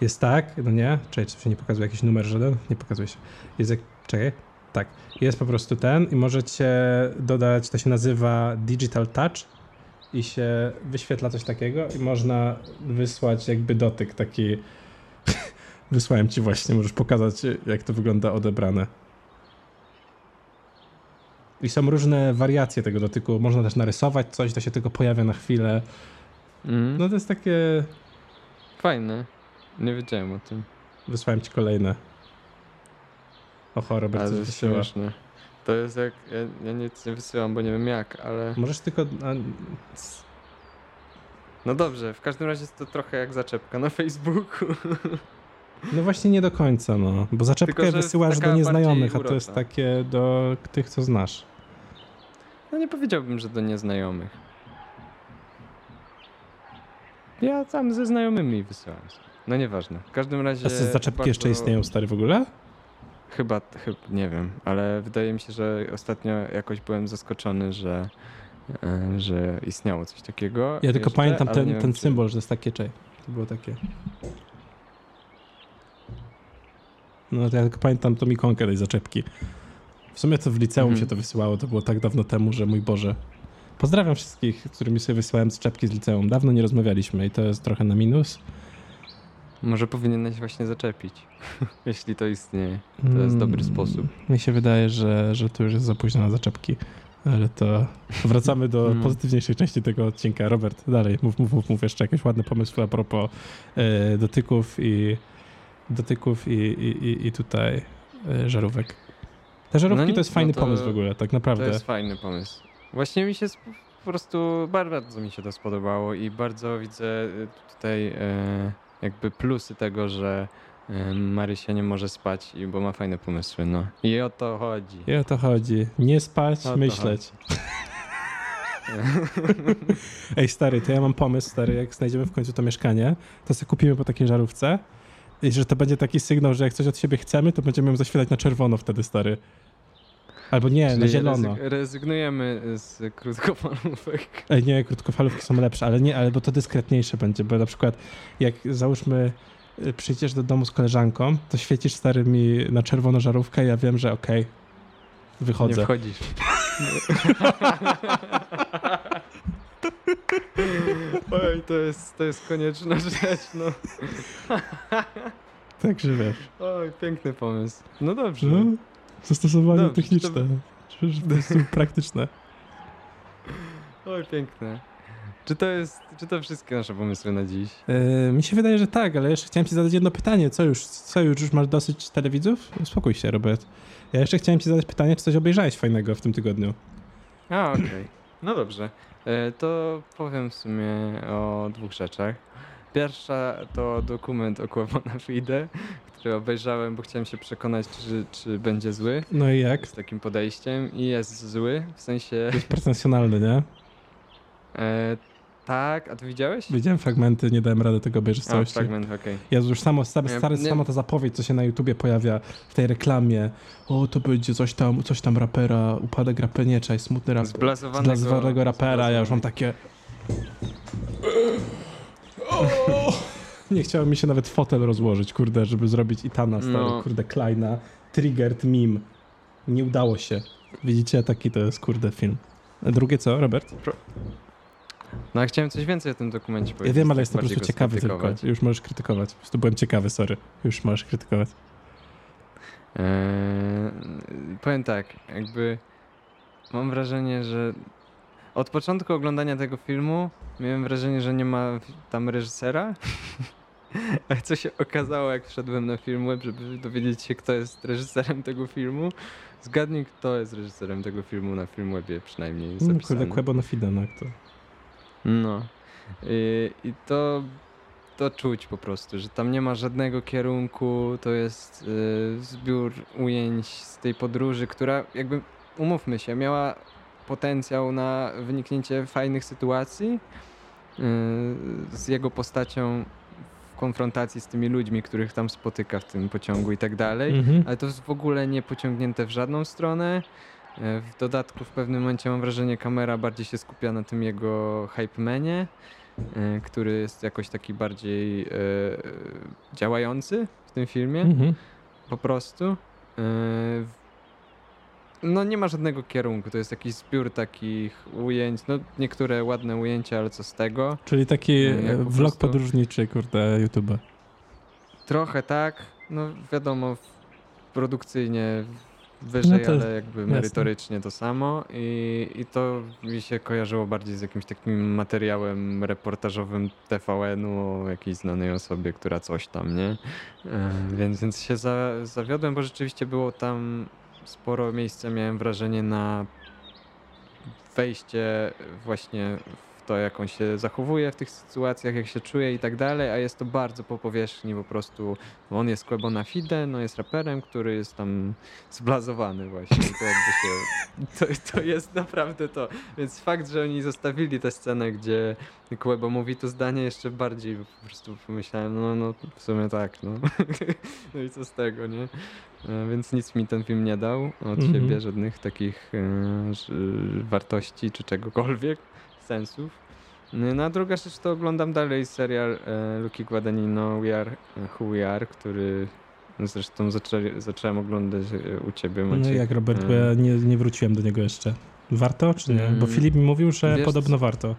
Jest tak, no nie? Czekaj, czy się nie pokazuje jakiś numer żaden? Nie pokazuje się. Jest jak, czekaj, tak. Jest po prostu ten i możecie dodać, to się nazywa Digital Touch i się wyświetla coś takiego i można wysłać jakby dotyk taki. <laughs> Wysłałem ci właśnie, możesz pokazać jak to wygląda odebrane. I są różne wariacje tego dotyku. Można też narysować coś, to się tylko pojawia na chwilę. Mm. No to jest takie. Fajne. Nie wiedziałem o tym. Wysłałem ci kolejne. Oho, Robert, Ale coś śmieszne. To jest jak... Ja, ja nic nie wysyłam, bo nie wiem jak, ale... Możesz tylko. A, No dobrze, w każdym razie jest to trochę jak zaczepka na Facebooku. <laughs> no właśnie nie do końca, no. Bo zaczepkę Tylko, wysyłasz do nieznajomych, a to jest takie do tych, co znasz. No nie powiedziałbym, że do nieznajomych. Ja tam ze znajomymi wysyłam. No nieważne. W każdym razie... A zaczepki bardzo- jeszcze istnieją stary w ogóle? Chyba, chyba, nie wiem, ale wydaje mi się, że ostatnio jakoś byłem zaskoczony, że, e, że istniało coś takiego. Ja tylko jeszcze, pamiętam ten, wiem, ten czy- symbol, że jest takie czej. To było takie. No to ja tylko pamiętam tą ikonkę tej zaczepki. W sumie to w liceum Mhm. się to wysyłało, to było tak dawno temu, że mój Boże. Pozdrawiam wszystkich, którymi sobie wysyłałem zaczepki z liceum. Dawno nie rozmawialiśmy i to jest trochę na minus. Może powinieneś właśnie zaczepić, <laughs> jeśli to istnieje. To jest dobry Mm, sposób. Mi się wydaje, że, że tu już jest za późno na zaczepki. Ale to <laughs> wracamy do Mm. pozytywniejszej części tego odcinka. Robert, dalej, mów, mów, mów, mów jeszcze jakieś ładne pomysły a propos e, dotyków i dotyków i, i, i, i tutaj e, żarówek. Te żarówki No to jest fajny no to- pomysł w ogóle, tak naprawdę. To jest fajny pomysł. Właśnie mi się po prostu bar- bardzo mi się to spodobało i bardzo widzę y, tutaj e, jakby plusy tego, że Marysia nie może spać, bo ma fajne pomysły, no. I o to chodzi. I o to chodzi. Nie spać, O myśleć. <laughs> Ej, stary, to ja mam pomysł, stary, jak znajdziemy w końcu to mieszkanie, to sobie kupimy po takiej żarówce i że to będzie taki sygnał, że jak coś od siebie chcemy, to będziemy ją zaświetlać na czerwono wtedy, stary. Albo nie, na Czyli zielono. rezyg- rezygnujemy z krótkofalówek. Ej, nie, krótkofalówki są lepsze, ale nie, ale bo to dyskretniejsze będzie, bo na przykład jak załóżmy y, przyjdziesz do domu z koleżanką, to świecisz stary mi na czerwono żarówkę i ja wiem, że okej, Nie wychodzę. wchodzisz. Oj, to jest, to jest konieczna rzecz, no. Także wiesz. Oj, piękny pomysł. No dobrze. No, zastosowanie Dobrze, techniczne. to- Przecież po prostu praktyczne. Oj, piękne. Czy to jest, czy to wszystkie nasze pomysły na dziś? E, mi się wydaje, że tak, ale jeszcze chciałem ci zadać jedno pytanie. Co już, co już, już masz dosyć telewidzów? Uspokój się, Robert. Ja jeszcze chciałem ci zadać pytanie, czy coś obejrzałeś fajnego w tym tygodniu? A, okej. No dobrze. E, To powiem w sumie o dwóch rzeczach. Pierwsza to dokument o Kłamona Fide, który obejrzałem, bo chciałem się przekonać, czy, czy będzie zły No i jak? z takim podejściem i jest zły, w sensie... Jest pretensjonalny, nie? E, tak, a ty widziałeś? Widziałem fragmenty, nie dałem rady tego obejrzeć w całości. fragment, okej. Jezu, już samo, stary, Nie, stary, nie- sama ta zapowiedź, co się na YouTubie pojawia w tej reklamie. O, to będzie coś tam, coś tam rapera, upadek rapeniecza i smutny rap. Zblazowanego, Zblazowanego rapera, ja już mam takie... <laughs> Nie chciało mi się nawet fotel rozłożyć, kurde, żeby zrobić Itana, stary, No. kurde, Kleina. Triggered meme. Nie udało się. Widzicie, taki to jest, kurde, film. A drugie co, Robert? No, ja chciałem coś więcej o tym dokumencie Ja powiedzieć. wiem, ale jestem po prostu ciekawy tylko. Już możesz krytykować. Po prostu byłem ciekawy, sorry. Już możesz krytykować. Eee, powiem tak, jakby mam wrażenie, że od początku oglądania tego filmu miałem wrażenie, że nie ma tam reżysera. <laughs> A co się okazało, jak wszedłem na Filmweb, żeby dowiedzieć się, kto jest reżyserem tego filmu? Zgadnij, kto jest reżyserem tego filmu na Filmwebie przynajmniej No, kurde, Quebo na Fide, no jak to. No. I, I to, to czuć po prostu, że tam nie ma żadnego kierunku, to jest y, zbiór ujęć z tej podróży, która jakby, umówmy się, miała potencjał na wyniknięcie fajnych sytuacji y, z jego postacią w konfrontacji z tymi ludźmi, których tam spotyka w tym pociągu i tak dalej. Mhm. Ale to jest w ogóle nie pociągnięte w żadną stronę. E, W dodatku w pewnym momencie mam wrażenie, kamera bardziej się skupia na tym jego hype manie, e, który jest jakoś taki bardziej e, działający w tym filmie, Mhm. po prostu. E, no nie ma żadnego kierunku, to jest jakiś zbiór takich ujęć, no niektóre ładne ujęcia, ale co z tego. Czyli taki jak e, po vlog podróżniczy, kurde, YouTube. Trochę tak, no wiadomo, produkcyjnie wyżej, No to ale jakby merytorycznie to samo I, i to mi się kojarzyło bardziej z jakimś takim materiałem reportażowym TVN-u o jakiejś znanej osobie, która coś tam, nie? E, Więc, więc się za, zawiodłem, bo rzeczywiście było tam sporo miejsca, miałem wrażenie na wejście właśnie to, jak on się zachowuje w tych sytuacjach, jak się czuje i tak dalej, a jest to bardzo po powierzchni po prostu. On jest Quebo na Fide, no jest raperem, który jest tam zblazowany właśnie. To się, to, to jest naprawdę to. Więc fakt, że oni zostawili tę scenę, gdzie Quebo mówi to zdanie jeszcze bardziej po prostu pomyślałem, no, no w sumie tak, no. <laughs> no i co z tego, nie? E, Więc nic mi ten film nie dał od Mhm. siebie, żadnych takich e, wartości czy czegokolwiek, sensów. No a druga rzecz to oglądam dalej serial e, Luki Guadagnino We Are e, Who We Are, który zresztą zaczę, zacząłem oglądać e, u ciebie, No Maciek. i jak Robert, bo E, ja nie, nie wróciłem do niego jeszcze. Warto czy nie? Bo Mm, Filip mi mówił, że wiesz podobno warto.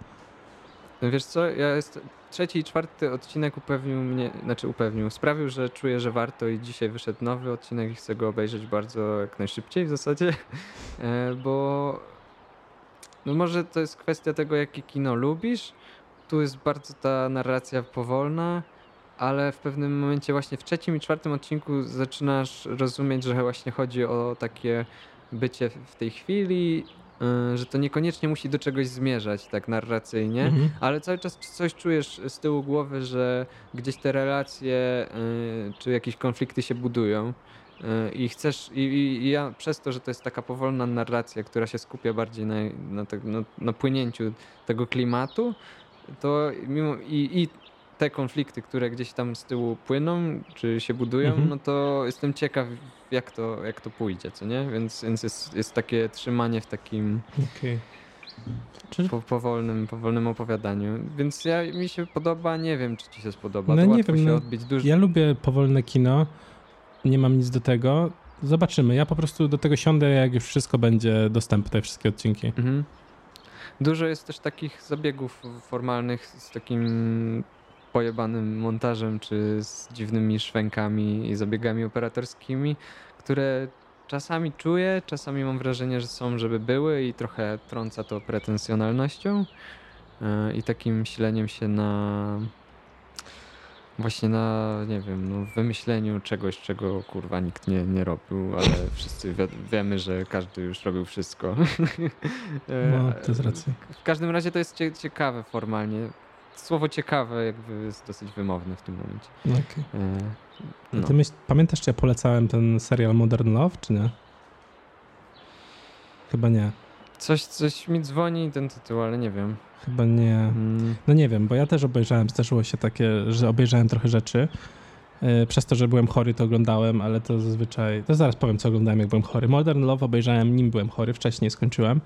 No Wiesz co, ja jest trzeci i czwarty odcinek upewnił mnie, znaczy upewnił, sprawił, że czuję, że warto i dzisiaj wyszedł nowy odcinek i chcę go obejrzeć bardzo jak najszybciej w zasadzie, <laughs> e, bo no może to jest kwestia tego, jakie kino lubisz. Tu jest bardzo ta narracja powolna, ale w pewnym momencie właśnie w trzecim i czwartym odcinku zaczynasz rozumieć, że właśnie chodzi o takie bycie w tej chwili, y, że to niekoniecznie musi do czegoś zmierzać tak narracyjnie, Mhm. ale cały czas coś czujesz z tyłu głowy, że gdzieś te relacje y, czy jakieś konflikty się budują. I chcesz, i, i, ja przez to, że to jest taka powolna narracja, która się skupia bardziej na, na, te, na, na płynięciu tego klimatu, to mimo i, i te konflikty, które gdzieś tam z tyłu płyną, czy się budują, Mhm. no to jestem ciekaw, jak to, jak to pójdzie, co nie? Więc, więc jest, jest takie trzymanie w takim Okej. Czy- po, powolnym, powolnym opowiadaniu. Więc ja, mi się podoba, nie wiem, czy ci się spodoba. No to nie łatwo wiem, się no, odbić dużo. Ja lubię powolne kino. Nie mam nic do tego. Zobaczymy. Ja po prostu do tego siądę, jak już wszystko będzie dostępne, wszystkie odcinki. Mhm. Dużo jest też takich zabiegów formalnych z takim pojebanym montażem, czy z dziwnymi szwękami i zabiegami operatorskimi, które czasami czuję, czasami mam wrażenie, że są, żeby były i trochę trąca to pretensjonalnością yy, i takim sileniem się na właśnie na, nie wiem, no, wymyśleniu czegoś, czego kurwa nikt nie, nie robił, ale <laughs> wszyscy wi- wiemy, że każdy już robił wszystko. <laughs> No, to jest E, racja. w każdym razie to jest cie, ciekawe formalnie. Słowo ciekawe jakby jest dosyć wymowne w tym momencie. Okej. E, A no. Ty myśl, pamiętasz, czy ja polecałem ten serial Modern Love, czy nie? Chyba nie. Coś, coś mi dzwoni ten tytuł, ale nie wiem. Chyba nie. Mm, No nie wiem, bo ja też obejrzałem, zdarzyło się takie, że obejrzałem trochę rzeczy. Yy, Przez to, że byłem chory, to oglądałem, ale to zazwyczaj. To zaraz powiem, co oglądałem, jak byłem chory. Modern Love obejrzałem, nim byłem chory, wcześniej skończyłem.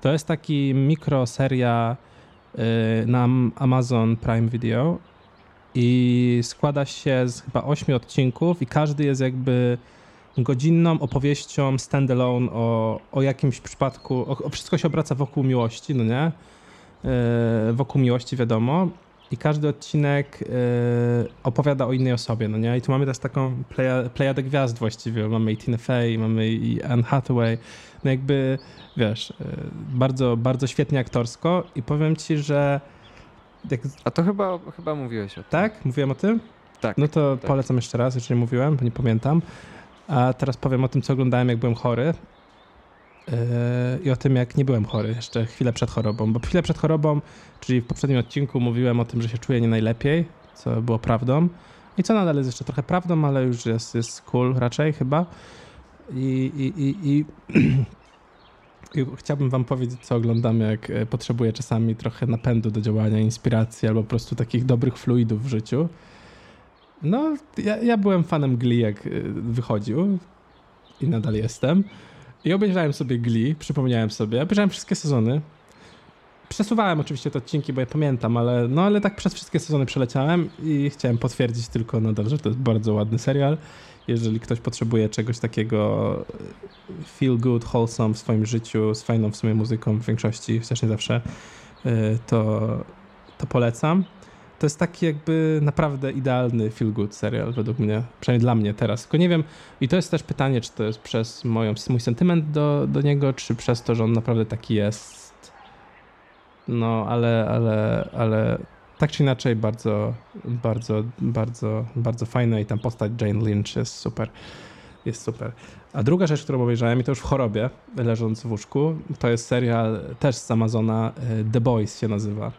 To jest taki mikroseria yy, na Am- Amazon Prime Video i składa się z chyba ośmiu odcinków, i każdy jest jakby godzinną opowieścią standalone o, o jakimś przypadku. O, o wszystko się obraca wokół miłości, no nie? e, wokół miłości, wiadomo. I każdy odcinek e, opowiada o innej osobie, no nie? I tu mamy też taką pleja, plejadę gwiazd właściwie. Mamy i Tina Fey, mamy i Anne Hathaway. No jakby, wiesz, e, bardzo, bardzo świetnie aktorsko i powiem ci, że jak, A to chyba, chyba mówiłeś o tym. tak? Mówiłem o tym? Tak. No to tak. polecam jeszcze raz, jeżeli mówiłem, bo nie pamiętam. A teraz powiem o tym, co oglądałem, jak byłem chory. Yy, I o tym, jak nie byłem chory, jeszcze chwilę przed chorobą. Bo chwilę przed chorobą, czyli w poprzednim odcinku, mówiłem o tym, że się czuję nie najlepiej, co było prawdą. I co nadal jest jeszcze trochę prawdą, ale już jest, jest cool raczej chyba. I, i, i, i, <clears throat> i chciałbym wam powiedzieć, co oglądam, jak e, potrzebuję czasami trochę napędu do działania, inspiracji albo po prostu takich dobrych fluidów w życiu. No, ja, ja byłem fanem Glee, jak y, wychodził i nadal jestem. I obejrzałem sobie Glee, przypomniałem sobie, obejrzałem wszystkie sezony. Przesuwałem oczywiście te odcinki, bo je pamiętam, ale, no, ale tak przez wszystkie sezony przeleciałem i chciałem potwierdzić tylko nadal, że to jest bardzo ładny serial jeżeli ktoś potrzebuje czegoś takiego e, feel good, wholesome w swoim życiu, z fajną w sumie muzyką w większości, chociaż nie zawsze, e, to, to polecam. To jest taki jakby naprawdę idealny feel good serial według mnie, przynajmniej dla mnie teraz. Tylko nie wiem, i to jest też pytanie, czy to jest przez moją, mój sentyment do, do niego, czy przez to, że on naprawdę taki jest. No, ale, ale, ale tak czy inaczej bardzo, bardzo, bardzo, bardzo fajne i tam postać Jane Lynch jest super. Jest super. A druga rzecz, którą obejrzałem i to już w chorobie, leżąc w łóżku, to jest serial też z Amazona, y, The Boys się nazywa.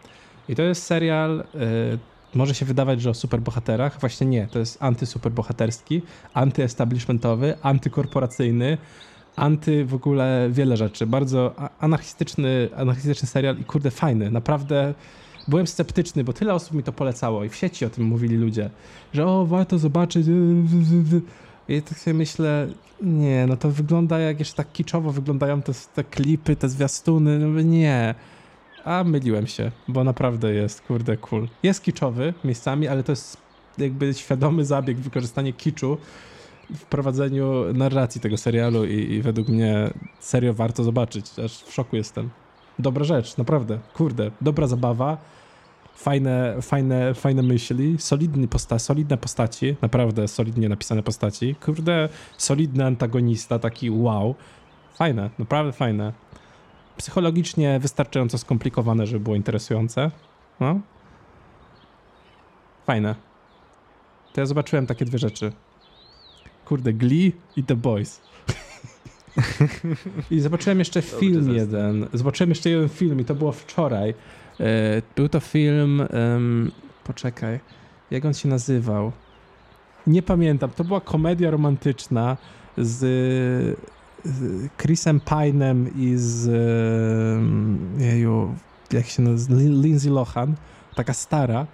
I to jest serial, y, może się wydawać, że o superbohaterach, właśnie nie, to jest antysuperbohaterski, antyestablishmentowy, antykorporacyjny, anty w ogóle wiele rzeczy. Bardzo anarchistyczny, anarchistyczny serial i kurde fajny, naprawdę byłem sceptyczny, bo tyle osób mi to polecało i w sieci o tym mówili ludzie, że o, warto zobaczyć. I tak sobie myślę, nie, no to wygląda jak jeszcze tak kiczowo wyglądają te, te klipy, te zwiastuny, no nie. A myliłem się, bo naprawdę jest, kurde, cool. Jest kiczowy miejscami, ale to jest jakby świadomy zabieg, wykorzystanie kiczu w prowadzeniu narracji tego serialu i, i według mnie serio warto zobaczyć, aż w szoku jestem. Dobra rzecz, naprawdę, kurde, dobra zabawa fajne, fajne, fajne myśli, solidny posta solidne postaci, naprawdę solidnie napisane postaci. Kurde, solidny antagonista, taki wow. Fajne, naprawdę fajne. Psychologicznie wystarczająco skomplikowane, żeby było interesujące. No. Fajne. To ja zobaczyłem takie dwie rzeczy. Kurde, Glee i The Boys. I zobaczyłem jeszcze film jeden. Zobaczyłem jeszcze jeden film i to było wczoraj. E, był to film, um, poczekaj, jak on się nazywał? Nie pamiętam. To była komedia romantyczna z, z Chrisem Pine'em i z jeju, jak się nazywa, Lindsay Lohan, taka stara.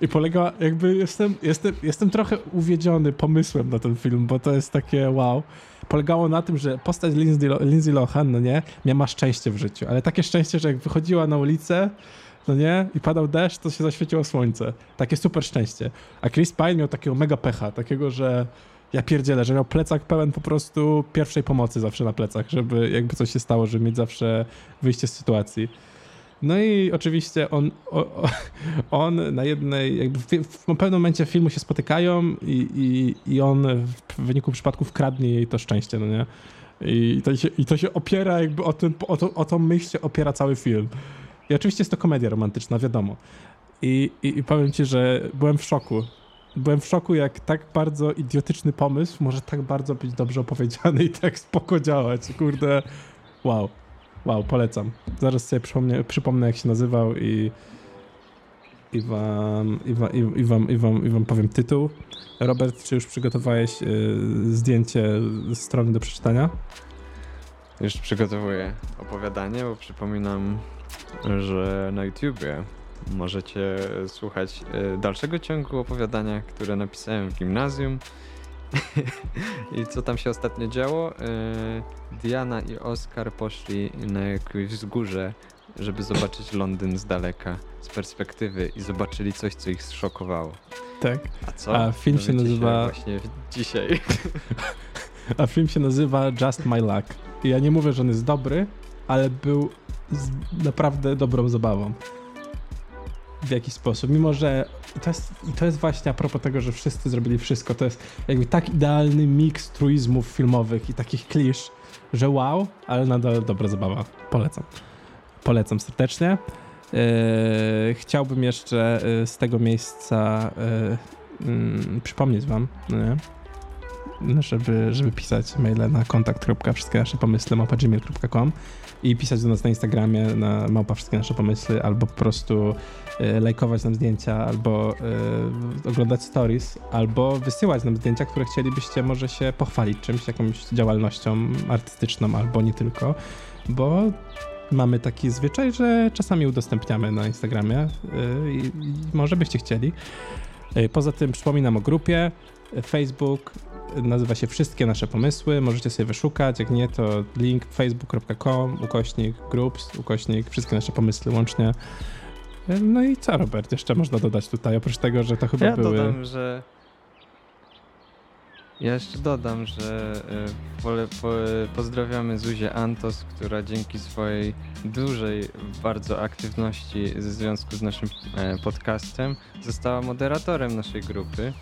I polega, jakby jestem, jestem, jestem trochę uwiedziony pomysłem na ten film, bo to jest takie wow. Polegało na tym, że postać Lindsay, Lindsay Lohan, no nie, miała szczęście w życiu, ale takie szczęście, że jak wychodziła na ulicę, no nie? I padał deszcz, to się zaświeciło słońce. Takie super szczęście. A Chris Pine miał takiego mega pecha, takiego, że ja pierdzielę, że miał plecak pełen po prostu pierwszej pomocy zawsze na plecach, żeby jakby coś się stało, żeby mieć zawsze wyjście z sytuacji. No i oczywiście on, on na jednej, jakby w, w, pewnym momencie filmu się spotykają i, i, i on w wyniku przypadku wkradnie jej to szczęście, no nie? I to się, i to się opiera jakby o, ten, o, to, o tą myśl się opiera cały film. I oczywiście jest to komedia romantyczna, wiadomo. I, i, I powiem ci, że byłem w szoku. Byłem w szoku, jak tak bardzo idiotyczny pomysł może tak bardzo być dobrze opowiedziany <laughs> i tak spoko działać. Kurde, wow. Wow, polecam. Zaraz sobie przypomnę, przypomnę jak się nazywał i, i, wam, i, wam, i, wam, i, wam, i wam powiem tytuł. Robert, czy już przygotowałeś y, zdjęcie strony do przeczytania? Już przygotowuję opowiadanie, bo przypominam że na YouTubie możecie słuchać e, dalszego ciągu opowiadania, które napisałem w gimnazjum. <laughs> I co tam się ostatnio działo? E, Diana i Oskar poszli na jakieś wzgórze, żeby zobaczyć Londyn z daleka, z perspektywy i zobaczyli coś, co ich zszokowało. Tak. A co? A film się nazywa... Się właśnie dzisiaj. <laughs> A film się nazywa Just My Luck. I ja nie mówię, że on jest dobry, ale był naprawdę dobrą zabawą. W jakiś sposób. Mimo, że to jest, to jest właśnie a propos tego, że wszyscy zrobili wszystko. To jest jakby tak idealny miks truizmów filmowych i takich klisz, że wow, ale nadal dobra zabawa. Polecam. Polecam serdecznie. Yy, chciałbym jeszcze yy, z tego miejsca yy, yy, przypomnieć wam, nie? żeby, żeby pisać maile na kontakt. wszystkie nasze pomysły i pisać do nas na Instagramie na małpa wszystkie nasze pomysły, albo po prostu y, lajkować nam zdjęcia, albo y, oglądać stories, albo wysyłać nam zdjęcia, które chcielibyście może się pochwalić czymś, jakąś działalnością artystyczną, albo nie tylko, bo mamy taki zwyczaj, że czasami udostępniamy na Instagramie y, i może byście chcieli. Poza tym przypominam o grupie Facebook, nazywa się Wszystkie nasze pomysły. Możecie sobie wyszukać. Jak nie, to link facebook.com, ukośnik groups, ukośnik Wszystkie nasze pomysły łącznie. No i co, Robert, jeszcze można dodać tutaj, oprócz tego, że to chyba ja były... Dodam, że Ja jeszcze dodam, że e, pole, po, pozdrawiamy Zuzię Antos, która dzięki swojej dużej bardzo aktywności w związku z naszym e, podcastem została moderatorem naszej grupy.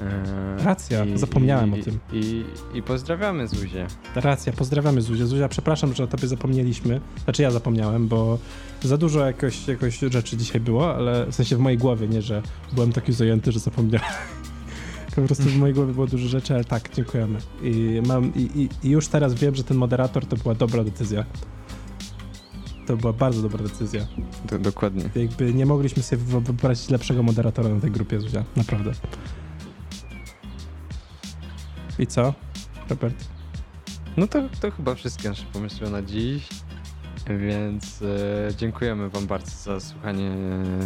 E, Racja, zapomniałem o tym. I, I pozdrawiamy Zuzię. Racja, pozdrawiamy Zuzia. Zuzia, przepraszam, że o tobie zapomnieliśmy. Znaczy ja zapomniałem, bo za dużo jakoś, jakoś rzeczy dzisiaj było, ale w sensie w mojej głowie, nie, że byłem taki zajęty, że zapomniałem. Po prostu w mojej głowie było dużo rzeczy, ale tak, dziękujemy. I, mam, i, i, już teraz wiem, że ten moderator to była dobra decyzja. To była bardzo dobra decyzja. Do, dokładnie. Jakby nie mogliśmy sobie wy- wybrać lepszego moderatora na tej grupie, Zuzia. Naprawdę. I co, Robert? No to, to chyba wszystkie nasze pomysły na dziś. Więc e, dziękujemy Wam bardzo za słuchanie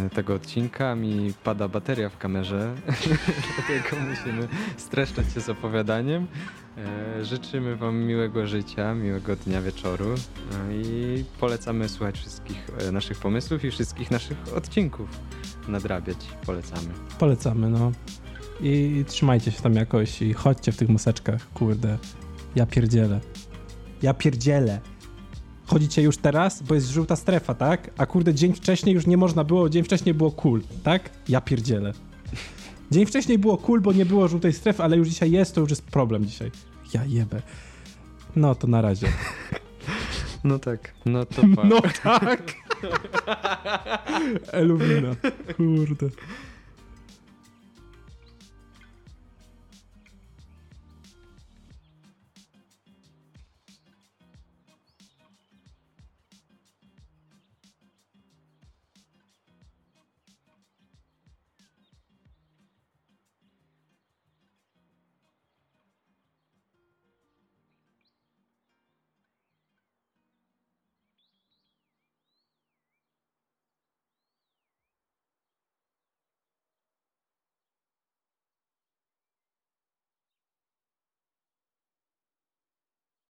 e, tego odcinka. Mi pada bateria w kamerze, <laughs> dlatego musimy streszczać się z opowiadaniem. E, życzymy Wam miłego życia, miłego dnia, wieczoru e, i polecamy słuchać wszystkich e, naszych pomysłów i wszystkich naszych odcinków. Nadrabiać polecamy. Polecamy, no. I trzymajcie się tam jakoś i chodźcie w tych maseczkach, kurde. Ja pierdzielę. Ja pierdzielę. Chodzicie już teraz, bo jest żółta strefa, tak? A kurde, dzień wcześniej już nie można było, dzień wcześniej było cool, tak? Ja pierdzielę. Dzień wcześniej było cool, bo nie było żółtej strefy, ale już dzisiaj jest, to już jest problem dzisiaj. Ja jebę. No to na razie. No tak. No to <laughs> pa. No tak. <laughs> Eluwina. Kurde.